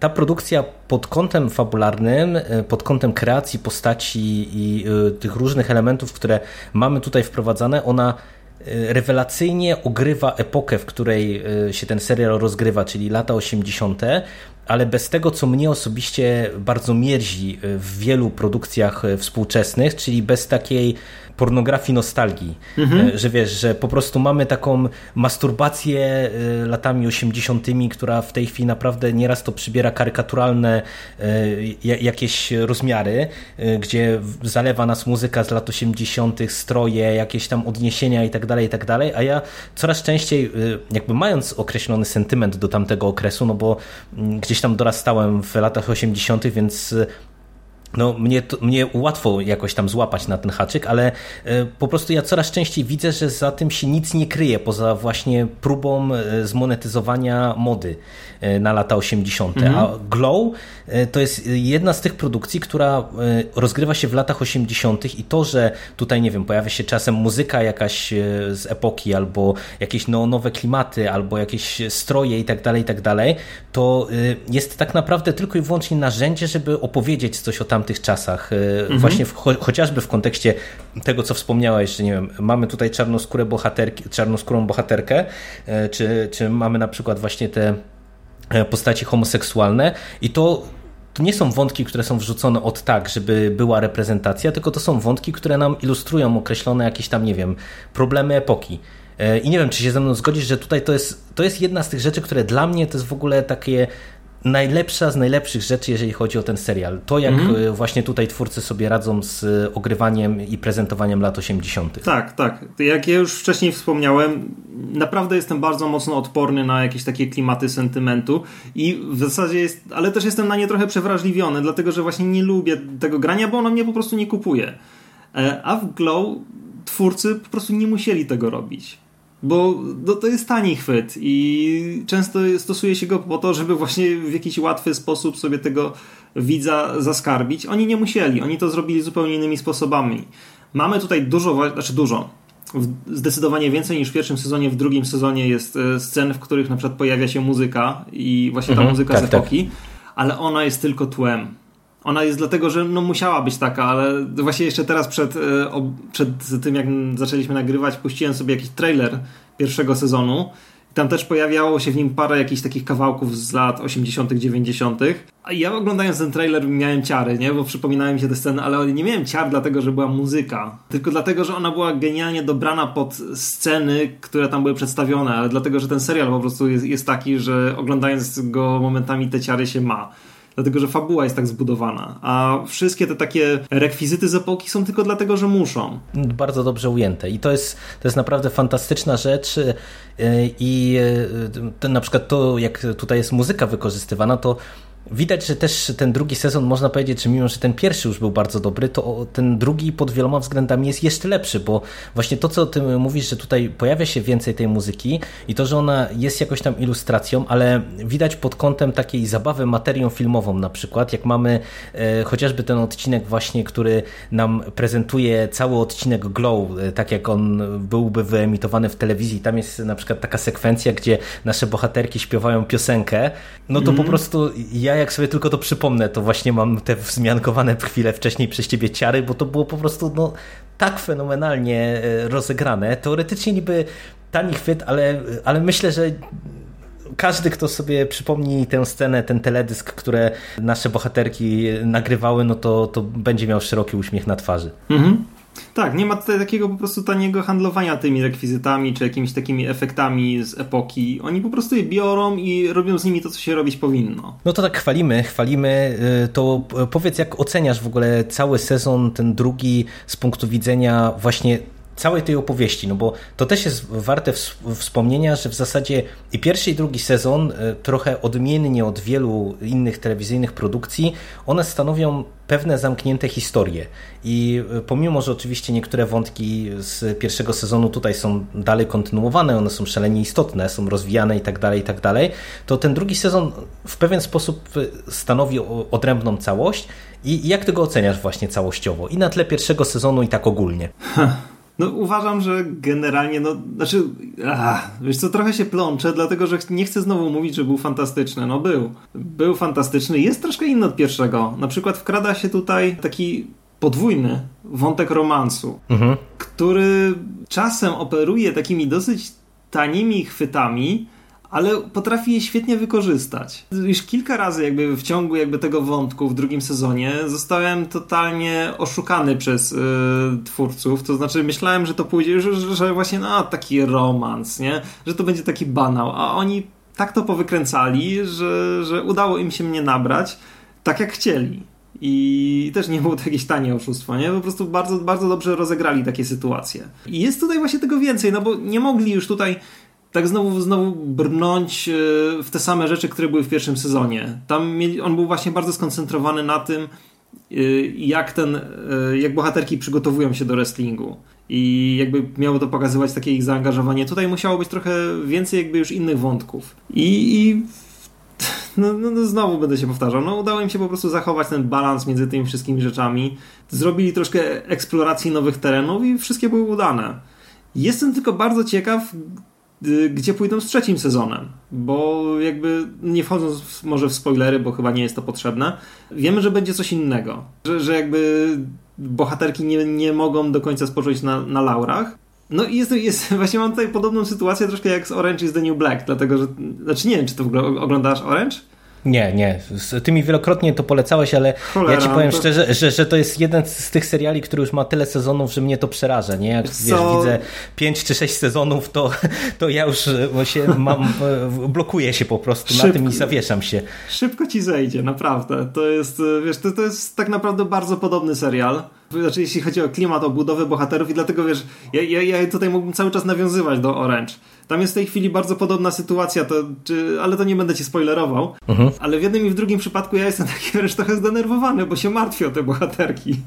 ta produkcja pod kątem fabularnym, e, pod kątem kreacji postaci i e, tych różnych elementów, które mamy tutaj wprowadzane, ona e, rewelacyjnie ogrywa epokę, w której się ten serial rozgrywa, czyli lata 80., ale bez tego, co mnie osobiście bardzo mierzi w wielu produkcjach współczesnych, czyli bez takiej pornografii nostalgii, mhm. E, że wiesz, że po prostu mamy taką masturbację e, latami 80., która w tej chwili naprawdę nieraz to przybiera karykaturalne e, jakieś rozmiary, gdzie zalewa nas muzyka z lat 80., stroje, jakieś tam odniesienia i tak dalej, i tak dalej, a ja coraz częściej, jakby mając określony sentyment do tamtego okresu, no bo mm, gdzieś tam dorastałem w latach 80., więc no, mnie, to, mnie łatwo jakoś tam złapać na ten haczyk, ale e, po prostu ja coraz częściej widzę, że za tym się nic nie kryje, poza właśnie próbą e, zmonetyzowania mody e, na lata 80. Mhm. A Glow to jest jedna z tych produkcji, która rozgrywa się w latach 80. i to, że tutaj, nie wiem, pojawia się czasem muzyka jakaś z epoki, albo jakieś nowe klimaty, albo jakieś stroje i tak dalej, i tak dalej, to jest tak naprawdę tylko i wyłącznie narzędzie, żeby opowiedzieć coś o tamtym tamtych czasach. E, mhm. Właśnie w, cho chociażby w kontekście tego, co wspomniałeś, że nie wiem, mamy tutaj czarnoskórę bohaterki, czarnoskórą bohaterkę, e, czy, czy mamy na przykład właśnie te e, postaci homoseksualne i to to nie są wątki, które są wrzucone od tak, żeby była reprezentacja, tylko to są wątki, które nam ilustrują określone jakieś tam, nie wiem, problemy epoki. I nie wiem, czy się ze mną zgodzisz, że tutaj to jest, to jest jedna z tych rzeczy, które dla mnie to jest w ogóle takie najlepsza z najlepszych rzeczy, jeżeli chodzi o ten serial. To, jak mm. właśnie tutaj twórcy sobie radzą z ogrywaniem i prezentowaniem lat 80. Tak, tak. Jak ja już wcześniej wspomniałem, naprawdę jestem bardzo mocno odporny na jakieś takie klimaty sentymentu i w zasadzie jest, ale też jestem na nie trochę przewrażliwiony, dlatego że właśnie nie lubię tego grania, bo ono mnie po prostu nie kupuje. E, a w Glow twórcy po prostu nie musieli tego robić bo no, to jest tani chwyt i często stosuje się go po to, żeby właśnie w jakiś łatwy sposób sobie tego widza zaskarbić. Oni nie musieli, oni to zrobili zupełnie innymi sposobami. Mamy tutaj dużo, znaczy dużo, zdecydowanie więcej niż w pierwszym sezonie, w drugim sezonie jest e, scen, w których na przykład pojawia się muzyka i właśnie ta mhm, muzyka tak, z epoki, tak. ale ona jest tylko tłem ona jest dlatego, że no musiała być taka, ale właśnie jeszcze teraz przed, e, przed tym, jak zaczęliśmy nagrywać, puściłem sobie jakiś trailer pierwszego sezonu. Tam też pojawiało się w nim parę jakichś takich kawałków z lat 80., 90. A ja oglądając ten trailer miałem ciary, nie? Bo przypominały mi się te sceny, ale nie miałem ciar dlatego, że była muzyka. Tylko dlatego, że ona była genialnie dobrana pod sceny, które tam były przedstawione, ale dlatego, że ten serial po prostu jest, jest taki, że oglądając go momentami te ciary się ma dlatego że fabuła jest tak zbudowana, a wszystkie te takie rekwizyty z epoki są tylko dlatego, że muszą. Bardzo dobrze ujęte i to jest, to jest naprawdę fantastyczna rzecz y, i y, na przykład to, jak tutaj jest muzyka wykorzystywana, to Widać, że też ten drugi sezon, można powiedzieć, że mimo, że ten pierwszy już był bardzo dobry, to ten drugi pod wieloma względami jest jeszcze lepszy, bo właśnie to, co ty mówisz, że tutaj pojawia się więcej tej muzyki i to, że ona jest jakoś tam ilustracją, ale widać pod kątem takiej zabawy materią filmową na przykład, jak mamy e, chociażby ten odcinek właśnie, który nam prezentuje cały odcinek Glow, e, tak jak on byłby wyemitowany w telewizji. Tam jest na przykład taka sekwencja, gdzie nasze bohaterki śpiewają piosenkę, no to mm. po prostu ja jak sobie tylko to przypomnę, to właśnie mam te wzmiankowane chwilę wcześniej przez ciebie ciary, bo to było po prostu no, tak fenomenalnie e, rozegrane. Teoretycznie niby tani chwyt, ale, ale myślę, że każdy, kto sobie przypomni tę scenę, ten teledysk, które nasze bohaterki nagrywały, no to, to będzie miał szeroki uśmiech na twarzy. Mhm. Tak, nie ma tutaj takiego po prostu taniego handlowania tymi rekwizytami czy jakimiś takimi efektami z epoki. Oni po prostu je biorą i robią z nimi to, co się robić powinno. No to tak chwalimy, chwalimy. Y, to powiedz, jak oceniasz w ogóle cały sezon, ten drugi, z punktu widzenia właśnie całej tej opowieści, no bo to też jest warte wspomnienia, że w zasadzie i pierwszy i drugi sezon e, trochę odmiennie od wielu innych telewizyjnych produkcji, one stanowią pewne zamknięte historie. I e, pomimo, że oczywiście niektóre wątki z pierwszego sezonu tutaj są dalej kontynuowane, one są szalenie istotne, są rozwijane i tak dalej, i tak dalej, to ten drugi sezon w pewien sposób e, stanowi odrębną całość. I jak ty go oceniasz właśnie całościowo? I na tle pierwszego sezonu i tak ogólnie? [LAUGHS] No uważam, że generalnie, no, znaczy, ach, wiesz co, trochę się plączę, dlatego, że nie chcę znowu mówić, że był fantastyczny. No był. Był fantastyczny. Jest troszkę inny od pierwszego. Na przykład wkrada się tutaj taki podwójny wątek romansu, mhm. który czasem operuje takimi dosyć tanimi chwytami, ale potrafi je świetnie wykorzystać. Już kilka razy jakby w ciągu jakby tego wątku w drugim sezonie zostałem totalnie oszukany przez yy, twórców, to znaczy myślałem, że to pójdzie, że, że właśnie no, taki romans, nie? Że to będzie taki banał, a oni tak to powykręcali, że, że udało im się mnie nabrać tak jak chcieli. I też nie było to jakieś tanie oszustwo, nie? Po prostu bardzo, bardzo dobrze rozegrali takie sytuacje. I jest tutaj właśnie tego więcej, no bo nie mogli już tutaj tak znowu, znowu brnąć e, w te same rzeczy, które były w pierwszym sezonie. Tam on był właśnie bardzo skoncentrowany na tym, e, jak ten, e, jak bohaterki przygotowują się do wrestlingu. I jakby miało to pokazywać takie ich zaangażowanie. Tutaj musiało być trochę więcej jakby już innych wątków. I, i [LAUGHS] no, no, no, znowu będę się powtarzał. No, udało im się po prostu zachować ten balans między tymi wszystkimi rzeczami. Zrobili troszkę eksploracji nowych terenów i wszystkie były udane. Jestem tylko bardzo ciekaw, gdzie pójdą z trzecim sezonem, bo jakby nie wchodząc w, może w spoilery, bo chyba nie jest to potrzebne, wiemy, że będzie coś innego, że, że jakby bohaterki nie, nie mogą do końca spocząć na, na laurach. No i jest, jest, [LAUGHS] właśnie mam tutaj podobną sytuację troszkę jak z Orange is the New Black, dlatego że, znaczy nie wiem, czy to w ogóle oglądasz Orange? Nie, nie. Ty mi wielokrotnie to polecałeś, ale Cholera, ja ci powiem to... szczerze, że, że to jest jeden z tych seriali, który już ma tyle sezonów, że mnie to przeraża. Nie? Jak wiesz, widzę 5 czy 6 sezonów, to, [LAUGHS] to ja już się mam, blokuję się po prostu Szybko. na tym i zawieszam się. Szybko ci zejdzie, naprawdę. To jest, wiesz, to, to jest tak naprawdę bardzo podobny serial. Znaczy, jeśli chodzi o klimat, o budowę bohaterów i dlatego, wiesz, ja, ja, ja tutaj mógłbym cały czas nawiązywać do Orange. Tam jest w tej chwili bardzo podobna sytuacja, to, czy, ale to nie będę ci spoilerował. Mhm. Ale w jednym i w drugim przypadku ja jestem [LAUGHS] taki wręcz trochę zdenerwowany, bo się martwię o te bohaterki. [LAUGHS]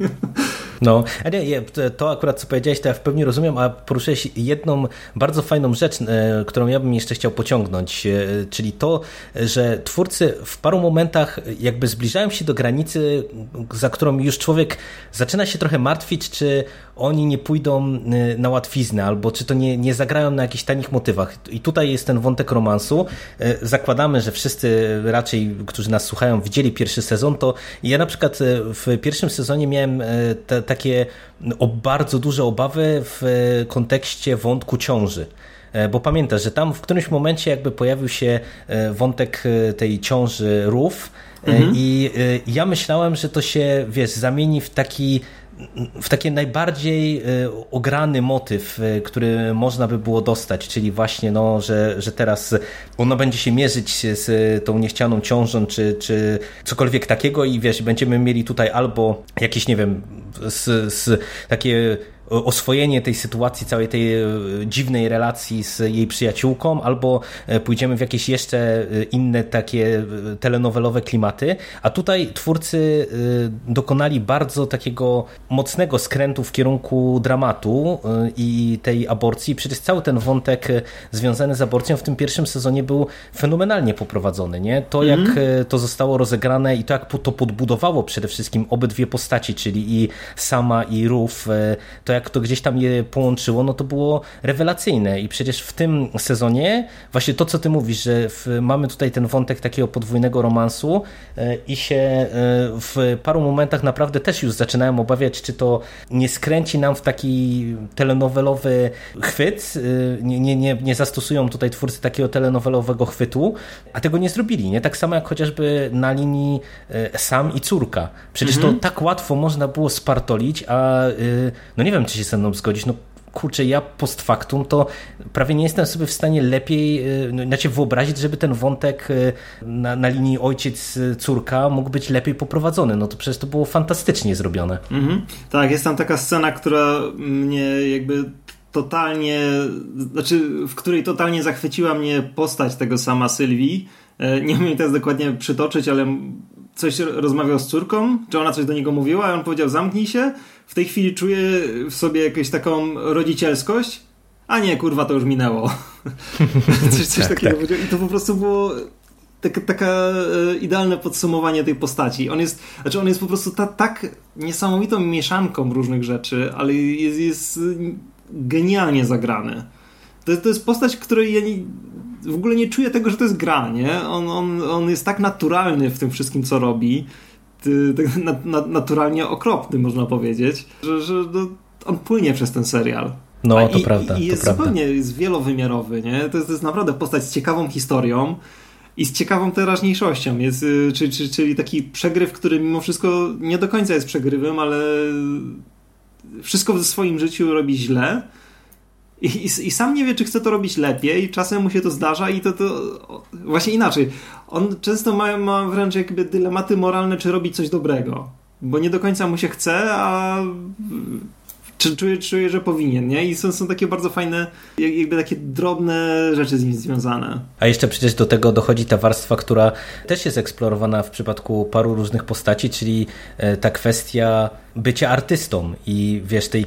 No, nie, to akurat co powiedziałeś, to ja w pełni rozumiem, a poruszyłeś jedną bardzo fajną rzecz, e, którą ja bym jeszcze chciał pociągnąć, e, czyli to, że twórcy w paru momentach jakby zbliżają się do granicy, za którą już człowiek zaczyna się trochę martwić, czy oni nie pójdą e, na łatwiznę, albo czy to nie, nie zagrają na jakichś tanich motywach. I tutaj jest ten wątek romansu. Zakładamy, że wszyscy raczej, którzy nas słuchają, widzieli pierwszy sezon, to ja na przykład w pierwszym sezonie miałem te, takie o bardzo duże obawy w kontekście wątku ciąży. E, bo pamiętasz, że tam w którymś momencie jakby pojawił się e, wątek e, tej ciąży rów mhm. i ja myślałem, że to się, wiesz, zamieni w taki w taki najbardziej ograny motyw, który można by było dostać, czyli właśnie, no, że, że teraz ona będzie się mierzyć z tą niechcianą ciążą, czy, czy cokolwiek takiego i wiesz, będziemy mieli tutaj albo jakieś, nie wiem, z, z takie oswojenie tej sytuacji, całej tej e, dziwnej relacji z jej przyjaciółką, albo e, pójdziemy w jakieś jeszcze e, inne takie telenowelowe klimaty. A tutaj twórcy dokonali bardzo takiego mocnego skrętu w kierunku dramatu i tej aborcji. Przecież cały ten wątek związany z aborcją w tym pierwszym sezonie był fenomenalnie poprowadzony. Nie? To, jak mm. to zostało rozegrane i to, jak to podbudowało przede wszystkim obydwie postaci, czyli i Sama i Ruf, to jak to gdzieś tam je połączyło, no to było rewelacyjne. I przecież w tym sezonie, właśnie to, co ty mówisz, że w, mamy tutaj ten wątek takiego podwójnego romansu e, i się e, w paru momentach naprawdę też już zaczynałem obawiać, czy to nie skręci nam w taki telenowelowy chwyt. E, nie, nie, nie, nie zastosują tutaj twórcy takiego telenowelowego chwytu, a tego nie zrobili. Nie tak samo jak chociażby na linii sam i córka. Przecież mhm. to tak łatwo można było spartolić, a no nie wiem, czy się ze mną zgodzić. No, kurczę, ja post factum to prawie nie jestem sobie w stanie lepiej, no, znaczy wyobrazić, żeby ten wątek na, na linii ojciec-córka mógł być lepiej poprowadzony. No to przecież to było fantastycznie zrobione. Mhm. Tak, jest tam taka scena, która mnie jakby totalnie, znaczy w której totalnie zachwyciła mnie postać tego sama Sylwii. Nie umiem teraz dokładnie przytoczyć, ale coś rozmawiał z córką, czy ona coś do niego mówiła, a on powiedział zamknij się. W tej chwili czuję w sobie jakąś taką rodzicielskość, a nie, kurwa, to już minęło. [LAUGHS] coś coś tak, takiego tak. I to po prostu było taka, taka e, idealne podsumowanie tej postaci. On jest, znaczy on jest po prostu ta, tak niesamowitą mieszanką różnych rzeczy, ale jest, jest genialnie zagrany. To, to jest postać, której ja nie, w ogóle nie czuję tego, że to jest gra, nie? On, on, on jest tak naturalny w tym wszystkim, co robi. Tak [LAUGHS] na, na, naturalnie okropny, można powiedzieć, że, że no, on płynie przez ten serial. No, to I, prawda. I jest to zupełnie prawda. jest wielowymiarowy, nie? To jest, to jest naprawdę postać z ciekawą historią i z ciekawą teraźniejszością. Jest, y, czyli, czyli, czyli taki przegryw, który mimo wszystko nie do końca jest przegrywem, ale wszystko w swoim życiu robi źle i, i, I, sam nie wie, czy chce to robić lepiej, czasem mu się to zdarza i to, to właśnie inaczej. On często ma, ma wręcz jakby dylematy moralne, czy robić coś dobrego, bo nie do końca mu się chce, a czy czuje, czuje, że powinien, nie? I są, są takie bardzo fajne, jakby takie drobne rzeczy z nim związane. A jeszcze przecież do tego dochodzi ta warstwa, która też jest eksplorowana w przypadku paru różnych postaci, czyli e, ta kwestia bycie artystą i wiesz, tej,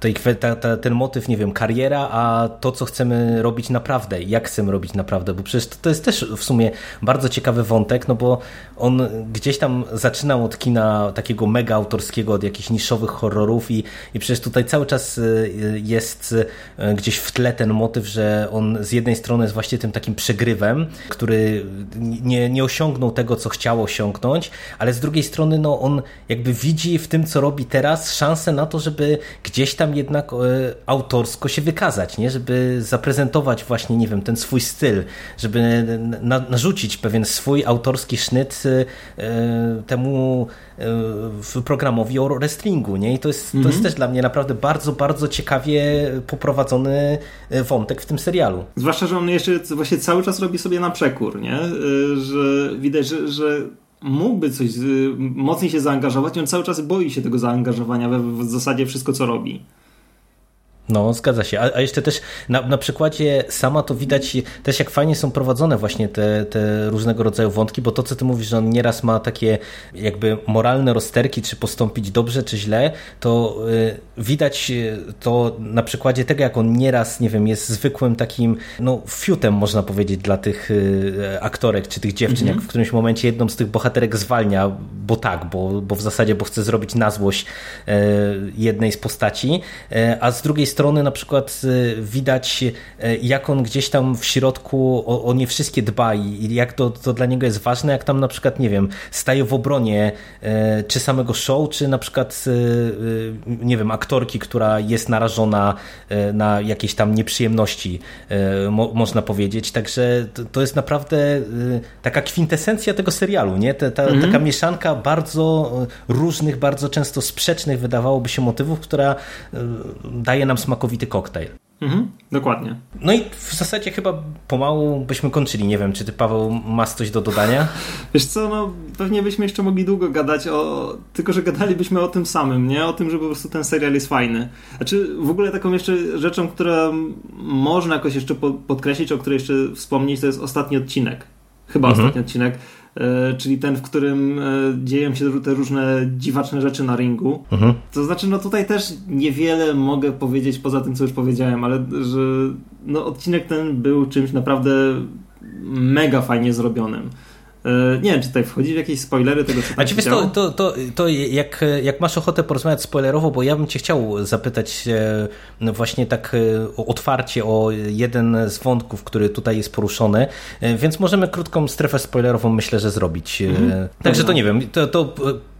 tej, ta, ta, ten motyw, nie wiem, kariera, a to, co chcemy robić naprawdę, jak chcemy robić naprawdę, bo przecież to, to jest też w sumie bardzo ciekawy wątek, no bo on gdzieś tam zaczynał od kina takiego mega autorskiego, od jakichś niszowych horrorów i, i przecież tutaj cały czas y, jest y, gdzieś w tle ten motyw, że on z jednej strony jest właśnie tym takim przegrywem, który nie, nie osiągnął tego, co chciał osiągnąć, ale z drugiej strony no, on jakby widzi w tym, co robi teraz, szansę na to, żeby gdzieś tam jednak e, autorsko się wykazać, nie? żeby zaprezentować właśnie, nie wiem, ten swój styl, żeby na, narzucić pewien swój autorski sznyt e, temu e, programowi o wrestlingu, nie? I to jest, to jest mhm. też dla mnie naprawdę bardzo, bardzo ciekawie poprowadzony wątek w tym serialu. Zwłaszcza, że on jeszcze właśnie cały czas robi sobie na przekór, nie? Że widać, że, że mógłby coś mocniej się zaangażować, on cały czas boi się tego zaangażowania we w zasadzie wszystko, co robi. No, zgadza się. A, a jeszcze też na, na, przykładzie sama to widać też, jak fajnie są prowadzone właśnie te, te różnego rodzaju wątki, bo to, co ty mówisz, że on nieraz ma takie jakby moralne rozterki, czy postąpić dobrze, czy źle, to y, widać to na przykładzie tego, jak on nieraz, nie wiem, jest zwykłym takim, no, fiutem, można powiedzieć, dla tych y, aktorek, czy tych dziewczyn, -hmm. jak w którymś momencie jedną z tych bohaterek zwalnia, bo tak, bo, bo w zasadzie, bo chce zrobić na złość y, jednej z postaci, y, a z drugiej strony na przykład y, widać, jak on gdzieś tam w środku o, o nie wszystkie dba i jak to, to dla niego jest ważne, jak tam na przykład, nie wiem, staje w obronie czy samego show, czy na przykład, nie wiem, aktorki, która jest narażona na jakieś tam nieprzyjemności, mo, można powiedzieć. Także to, to, jest naprawdę taka kwintesencja tego serialu, nie? Ta, ta, mhm. Taka mieszanka bardzo różnych, bardzo często sprzecznych, wydawałoby się, motywów, która daje nam smakowity koktajl. Mhm, dokładnie. No i w zasadzie chyba pomału byśmy kończyli. Nie wiem, czy ty, Paweł, masz coś do dodania? [LAUGHS] Wiesz co, no pewnie byśmy jeszcze mogli długo gadać o... Tylko, że gadalibyśmy o tym samym, nie? O tym, że po prostu ten serial jest fajny. Znaczy, w ogóle taką jeszcze rzeczą, która można jakoś jeszcze podkreślić, o której jeszcze wspomnieć, to jest ostatni odcinek. Chyba mhm. ostatni odcinek czyli ten, w którym e, dzieją się te różne dziwaczne rzeczy na ringu. Mhm. To znaczy, no tutaj też niewiele mogę powiedzieć poza tym, co już powiedziałem, ale że no, odcinek ten był czymś naprawdę mega fajnie zrobionym. E, nie wiem, czy tutaj wchodzi w jakieś spoilery tego, co tam A to, to, to, to jak, jak masz ochotę porozmawiać spoilerowo, bo ja bym cię chciał zapytać no właśnie tak e, otwarcie o jeden z wątków, który tutaj jest poruszony, e, więc możemy krótką strefę spoilerową myślę, że zrobić. Mhm. Także to nie wiem, to, to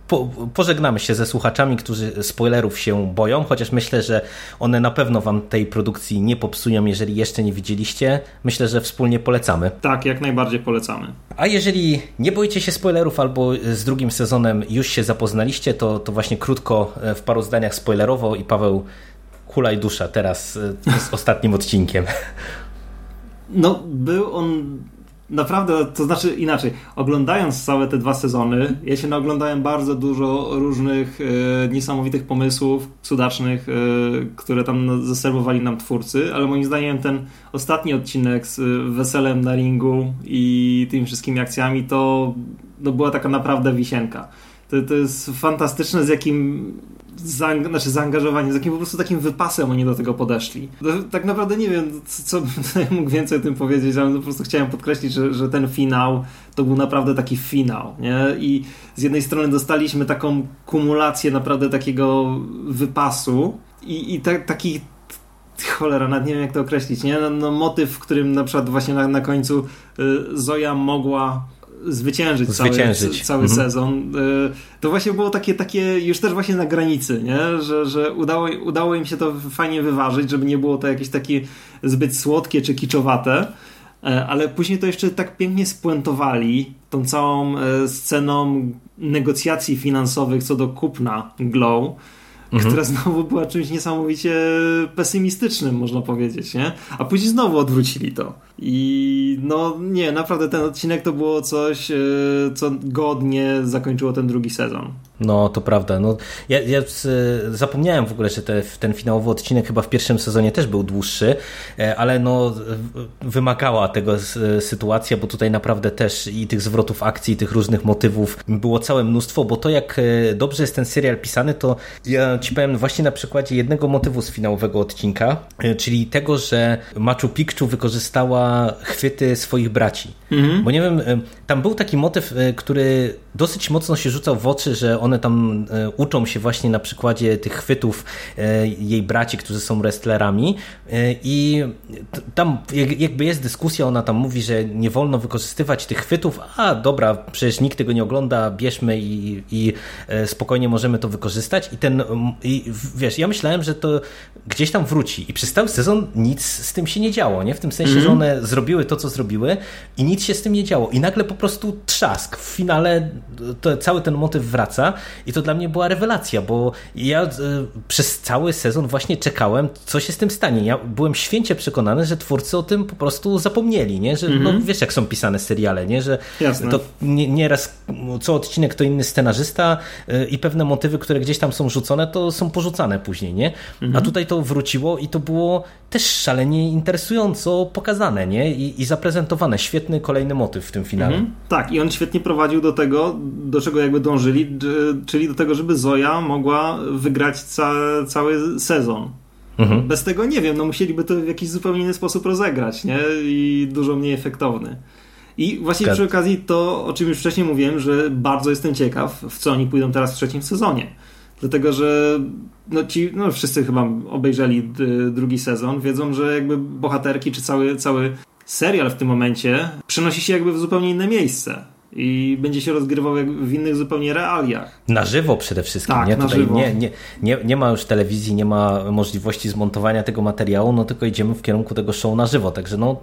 po, pożegnamy się ze słuchaczami, którzy spoilerów się boją, chociaż myślę, że one na pewno wam tej produkcji nie popsują, jeżeli jeszcze nie widzieliście. Myślę, że wspólnie polecamy. Tak, jak najbardziej polecamy. A jeżeli nie boicie się spoilerów albo z drugim sezonem już się zapoznaliście, to, to właśnie krótko e, w paru zdaniach spoilerowo i Paweł hulaj dusza teraz e, z ostatnim odcinkiem? No, był on naprawdę, to znaczy inaczej, oglądając całe te dwa sezony, ja się naoglądałem bardzo dużo różnych e, niesamowitych pomysłów cudacznych, e, które tam zaserwowali nam twórcy, ale moim zdaniem ten ostatni odcinek z e, weselem na ringu i tymi wszystkimi akcjami to no, była taka naprawdę wisienka. To, to jest fantastyczne, z jakim zaang znaczy zaangażowanie, z jakim po prostu takim wypasem oni do tego podeszli. Tak naprawdę nie wiem, co bym [LAUGHS] mógł więcej o tym powiedzieć, ale po prostu chciałem podkreślić, że, że ten finał to był naprawdę taki finał, nie? I z jednej strony dostaliśmy taką kumulację naprawdę takiego wypasu i, i ta, taki cholera, nawet nie wiem jak to określić, nie? No, no motyw, w którym na przykład właśnie na, na końcu y, Zoja mogła zwyciężyć, zwyciężyć. cały, cały mhm. sezon. Y, to właśnie było takie, takie już też właśnie na granicy, nie? Że, że udało, udało im się to fajnie wyważyć, żeby nie było to jakieś takie zbyt słodkie czy kiczowate. E, ale później to jeszcze tak pięknie spuentowali tą całą e, sceną negocjacji finansowych co do kupna Glow mhm. która znowu była czymś niesamowicie pesymistycznym, można powiedzieć, nie? A później znowu odwrócili to. I no nie, naprawdę ten odcinek to było coś, e, co godnie zakończyło ten drugi sezon. No, to prawda. No, ja, ja zapomniałem w ogóle, że te, ten finałowy odcinek chyba w pierwszym sezonie też był dłuższy, e, ale no, wymagała tego sytuacja, bo tutaj naprawdę też i tych zwrotów akcji, i tych różnych motywów było całe mnóstwo, bo to jak e, dobrze jest ten serial pisany, to ja ci powiem właśnie na przykładzie jednego motywu z finałowego odcinka, e, czyli tego, że Machu Picchu wykorzystała chwyty swoich braci. Mhm. Bo nie wiem, tam był taki motyw, który dosyć mocno się rzucał w oczy, że one tam e, uczą się właśnie na przykładzie tych chwytów e, jej braci, którzy są wrestlerami e, i tam jakby jest dyskusja, ona tam mówi, że nie wolno wykorzystywać tych chwytów, a dobra, przecież nikt tego nie ogląda, bierzmy i, i spokojnie możemy to wykorzystać i ten, i wiesz, ja myślałem, że to gdzieś tam wróci i przez cały sezon nic z tym się nie działo, nie? W tym sensie, mm -hmm. że mhm. one zrobiły to, co zrobiły i nic się z tym nie działo i nagle po prostu trzask. W finale to, cały ten motyw wraca i to dla mnie była rewelacja, bo ja y, przez cały sezon właśnie czekałem, co się z tym stanie. Ja byłem święcie przekonany, że twórcy o tym po prostu zapomnieli, nie? Że mm -hmm. no, wiesz, jak są pisane seriale, nie? Że Jasne. to nieraz nie co odcinek to inny scenarzysta y, i pewne motywy, które gdzieś tam są rzucone, to są porzucane później, nie? Mm -hmm. A mhm. tutaj to wróciło i to było też szalenie interesująco pokazane, nie? I, i zaprezentowane. Świetny kolejny motyw w tym finale. Mm -hmm. Tak, i on świetnie prowadził do tego, do czego jakby dążyli, czyli do tego, żeby Zoja mogła wygrać ca cały sezon. Mhm. Bez tego nie wiem, no musieliby to w jakiś zupełnie inny sposób rozegrać, nie? I dużo mniej efektowny. I właśnie Zgad. przy okazji to, o czym już wcześniej mówiłem, że bardzo jestem ciekaw, w co oni pójdą teraz w trzecim sezonie. Dlatego, że no ci, no wszyscy chyba obejrzeli drugi sezon, wiedzą, że jakby bohaterki, czy cały, cały serial w tym momencie przenosi się jakby w zupełnie inne miejsce i będzie się rozgrywał w innych zupełnie realiach. Na żywo przede wszystkim. Tak, nie? Tutaj nie, nie, nie, nie ma już telewizji, nie ma możliwości zmontowania tego materiału, no tylko idziemy w kierunku tego show na żywo. Także no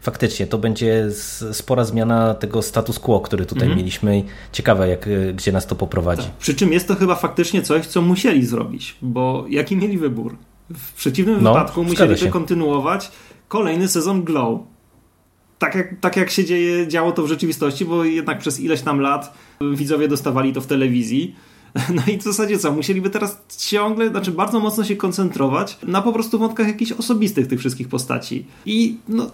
faktycznie to będzie spora zmiana tego status quo, który tutaj mhm. mieliśmy. Ciekawe, jak, gdzie nas to poprowadzi. Tak. Przy czym jest to chyba faktycznie coś, co musieli zrobić, bo jaki mieli wybór? W przeciwnym no, wypadku musieliby kontynuować kolejny sezon Glow tak jak, tak jak się dzieje, działo to w rzeczywistości, bo jednak przez ileś tam lat widzowie dostawali to w telewizji. [LAUGHS] No i w zasadzie co? Musieliby teraz ciągle, znaczy bardzo mocno się koncentrować na po prostu wątkach jakichś osobistych tych wszystkich postaci. I no,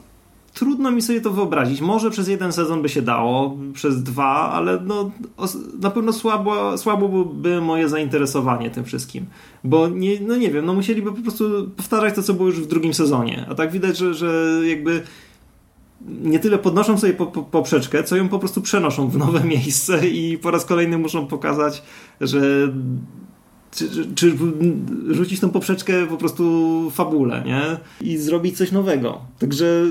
trudno mi sobie to wyobrazić. Może przez jeden sezon by się dało, przez dwa, ale no, na pewno słabo, słabo byłoby moje zainteresowanie tym wszystkim. Bo nie, no nie wiem, no musieliby po prostu powtarzać to, co było już w drugim sezonie. A tak widać, że, że jakby nie tyle podnoszą sobie po, po, poprzeczkę, co ją po prostu przenoszą w nowe [LAUGHS] miejsce i po raz kolejny muszą pokazać, że czy, czy rzucić tą poprzeczkę po prostu fabule, nie? I zrobić coś nowego. Także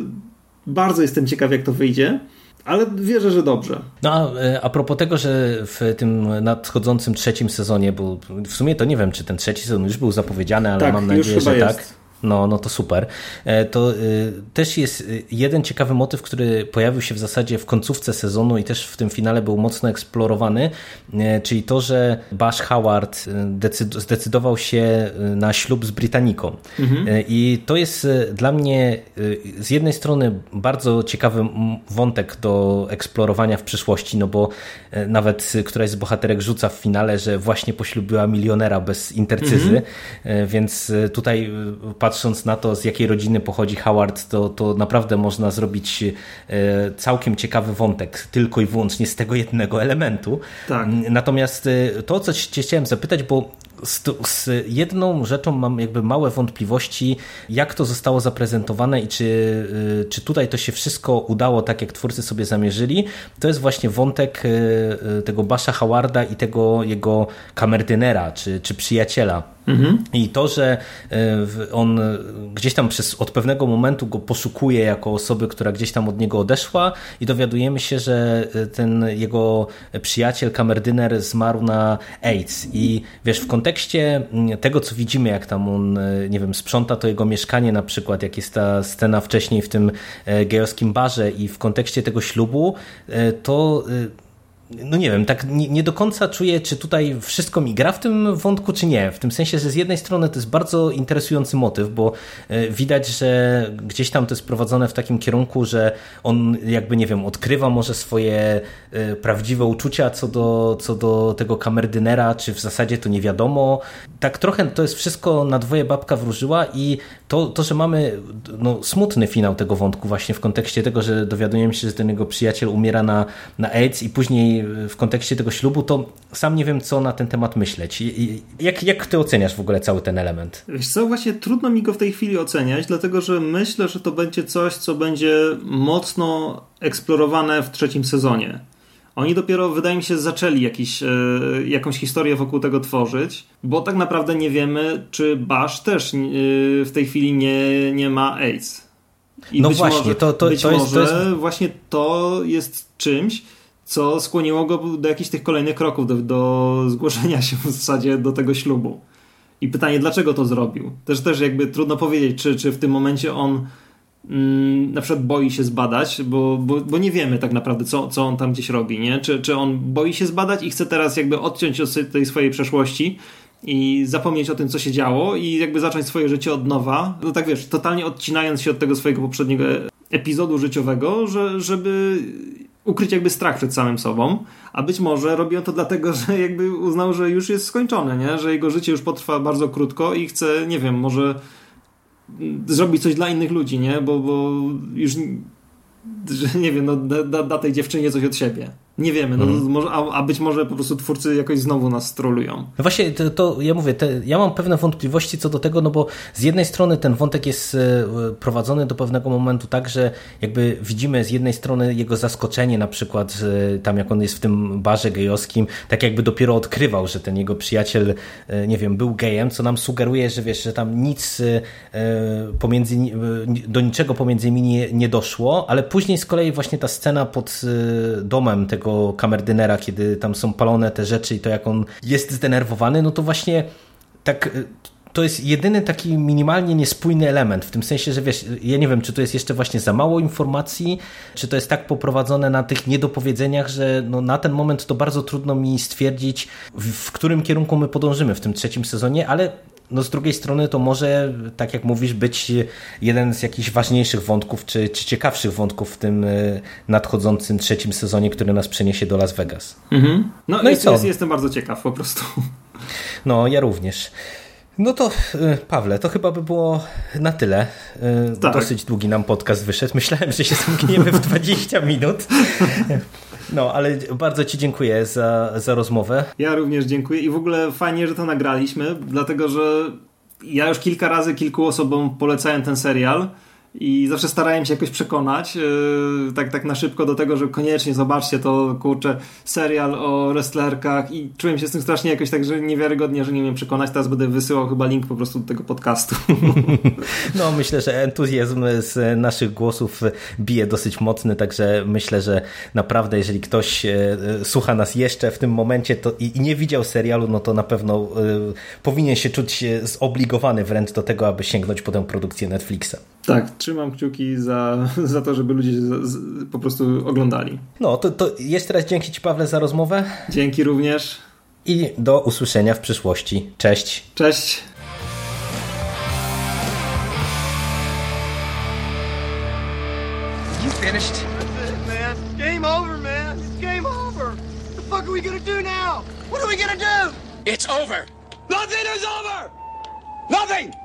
bardzo jestem ciekaw, jak to wyjdzie. Ale wierzę, że dobrze. No a, e, a propos tego, że w tym nadchodzącym trzecim sezonie, bo w sumie to nie wiem, czy ten trzeci sezon już był zapowiedziany, ale tak, mam nadzieję, że tak. No, no to super. E, to y, też jest y, jeden ciekawy motyw, który pojawił się w zasadzie w końcówce sezonu i też w tym finale był mocno eksplorowany, e, czyli to, że Bash Howard zdecydował się na ślub z Brytaniką. Mhm. I to jest dla mnie z jednej strony bardzo ciekawy wątek do eksplorowania w przyszłości, no bo nawet któraś z bohaterek rzuca w finale, że właśnie poślubiła milionera bez intercyzy, mhm. więc tutaj patrząc na to, z jakiej rodziny pochodzi Howard, to, to naprawdę można zrobić e, całkiem ciekawy wątek tylko i wyłącznie z tego jednego elementu. Tak. Natomiast e, to, co cię chciałem zapytać, bo z, z, jedną rzeczą mam jakby małe wątpliwości, jak to zostało zaprezentowane i czy, y, czy tutaj to się wszystko udało tak, jak twórcy sobie zamierzyli. To jest właśnie wątek tego Basha Howarda i tego jego kamerdynera, czy, czy przyjaciela. Mhm. I to, że on gdzieś tam przez, od pewnego momentu go poszukuje jako osoby, która gdzieś tam od niego odeszła i dowiadujemy się, że ten jego przyjaciel, kamerdyner zmarł na AIDS i wiesz, w kontekście mm, tego, co widzimy, jak tam on, e, nie wiem, sprząta to jego mieszkanie na przykład, jak jest ta scena wcześniej w tym e, gejowskim barze i w kontekście tego ślubu, e, to no nie wiem, tak nie, nie, do końca czuję, czy tutaj wszystko mi gra w tym wątku, czy nie. W tym sensie, że z jednej strony to jest bardzo interesujący motyw, bo e, widać, że gdzieś tam to jest prowadzone w takim kierunku, że on jakby, nie wiem, odkrywa może swoje e, prawdziwe uczucia co do, co do tego kamerdynera, czy w zasadzie to nie wiadomo. Tak trochę to jest wszystko na dwoje babka wróżyła i to, to że mamy no, smutny finał tego wątku właśnie w kontekście tego, że dowiadujemy się, że ten jego przyjaciel umiera na, na AIDS i później w kontekście tego ślubu, to sam nie wiem, co na ten temat myśleć. Jak, jak ty oceniasz w ogóle cały ten element? Wiesz co, właśnie trudno mi go w tej chwili oceniać, dlatego że myślę, że to będzie coś, co będzie mocno eksplorowane w trzecim sezonie. Oni dopiero, wydaje mi się, zaczęli jakiś, e, jakąś historię wokół tego tworzyć, bo tak naprawdę nie wiemy, czy Bash też e, w tej chwili nie, nie ma AIDS. I no właśnie, może, to, to, być to, jest, to jest... właśnie to jest czymś, co skłoniło go do jakichś tych kolejnych kroków, do, do zgłoszenia się w zasadzie do tego ślubu. I pytanie, dlaczego to zrobił? Też, też jakby trudno powiedzieć, czy, czy w tym momencie on mm, na przykład boi się zbadać, bo, bo, bo nie wiemy tak naprawdę, co, co on tam gdzieś robi, nie? Czy, czy on boi się zbadać i chce teraz jakby odciąć od tej swojej przeszłości i zapomnieć o tym, co się działo i jakby zacząć swoje życie od nowa. No tak wiesz, totalnie odcinając się od tego swojego poprzedniego epizodu życiowego, że, żeby ukryć jakby strach przed samym sobą, a być może robi on to dlatego, że jakby uznał, że już jest skończone, nie? że jego życie już potrwa bardzo krótko i chce, nie wiem, może zrobić coś dla innych ludzi, nie? Bo, bo już nie wiem, no, da, da tej dziewczynie coś od siebie. Nie wiemy, no, mm. może, a, a, być może po prostu twórcy jakoś znowu nas strolują. No właśnie, to, to ja mówię, te, ja mam pewne wątpliwości co do tego, no bo z jednej strony ten wątek jest e, prowadzony do pewnego momentu tak, że jakby widzimy z jednej strony jego zaskoczenie, na przykład tam jak on jest w tym barze gejowskim, tak jakby dopiero odkrywał, że ten jego przyjaciel, e, nie wiem, był gejem, co nam sugeruje, że wiesz, że tam nic e, pomiędzy, do niczego pomiędzy nimi nie, nie doszło, ale później z kolei właśnie ta scena pod domem tego tego kamerdynera, kiedy tam są palone te rzeczy i to jak on jest zdenerwowany, no to właśnie tak y, to jest jedyny taki minimalnie niespójny element, w tym sensie, że wiesz, ja nie wiem, czy to jest jeszcze właśnie za mało informacji, czy to jest tak poprowadzone na tych niedopowiedzeniach, że no na ten moment to bardzo trudno mi stwierdzić, w, w którym kierunku my podążymy w tym trzecim sezonie, ale no z drugiej strony to może, tak jak mówisz, być jeden z jakichś ważniejszych wątków, czy, czy ciekawszych wątków w tym e, nadchodzącym trzecim sezonie, który nas przeniesie do Las Vegas. Mhm. No, no jest, i co? Jest, jestem bardzo ciekaw po prostu. No, ja również. No to e, Pawle, to chyba by było na tyle. E, tak. Dosyć długi nam podcast wyszedł. Myślałem, że się zamkniemy w 20 minut. [LAUGHS] No, ale bardzo Ci dziękuję za, za rozmowę. Ja również dziękuję i w ogóle fajnie, że to nagraliśmy, dlatego że ja już kilka razy kilku osobom polecałem ten serial i zawsze starałem się jakoś przekonać, yy, tak, tak na szybko do tego, że koniecznie zobaczcie to, kurczę, serial o wrestlerkach i czułem się z tym strasznie jakoś tak, że niewiarygodnie, że nie wiem przekonać. Teraz będę wysyłał chyba link po prostu do tego podcastu. [LAUGHS] No, myślę, że entuzjazm z naszych głosów bije dosyć mocny, także myślę, że naprawdę, jeżeli ktoś e, słucha nas jeszcze w tym momencie to i nie widział serialu, no to na pewno e, powinien się czuć zobligowany wręcz do tego, aby sięgnąć po tę produkcję Netflixa. Tak, trzymam kciuki za, [LAUGHS] za to, żeby ludzie z, z, po prostu oglądali. No, to, to jeszcze raz dzięki Ci, Pawle, za rozmowę. Dzięki również. I do usłyszenia w przyszłości. Cześć. Cześć. You finished? That's it, man. Game over, man. It's game over. What the fuck are we gonna do now? What are we gonna do? It's over. Nothing is over! Nothing!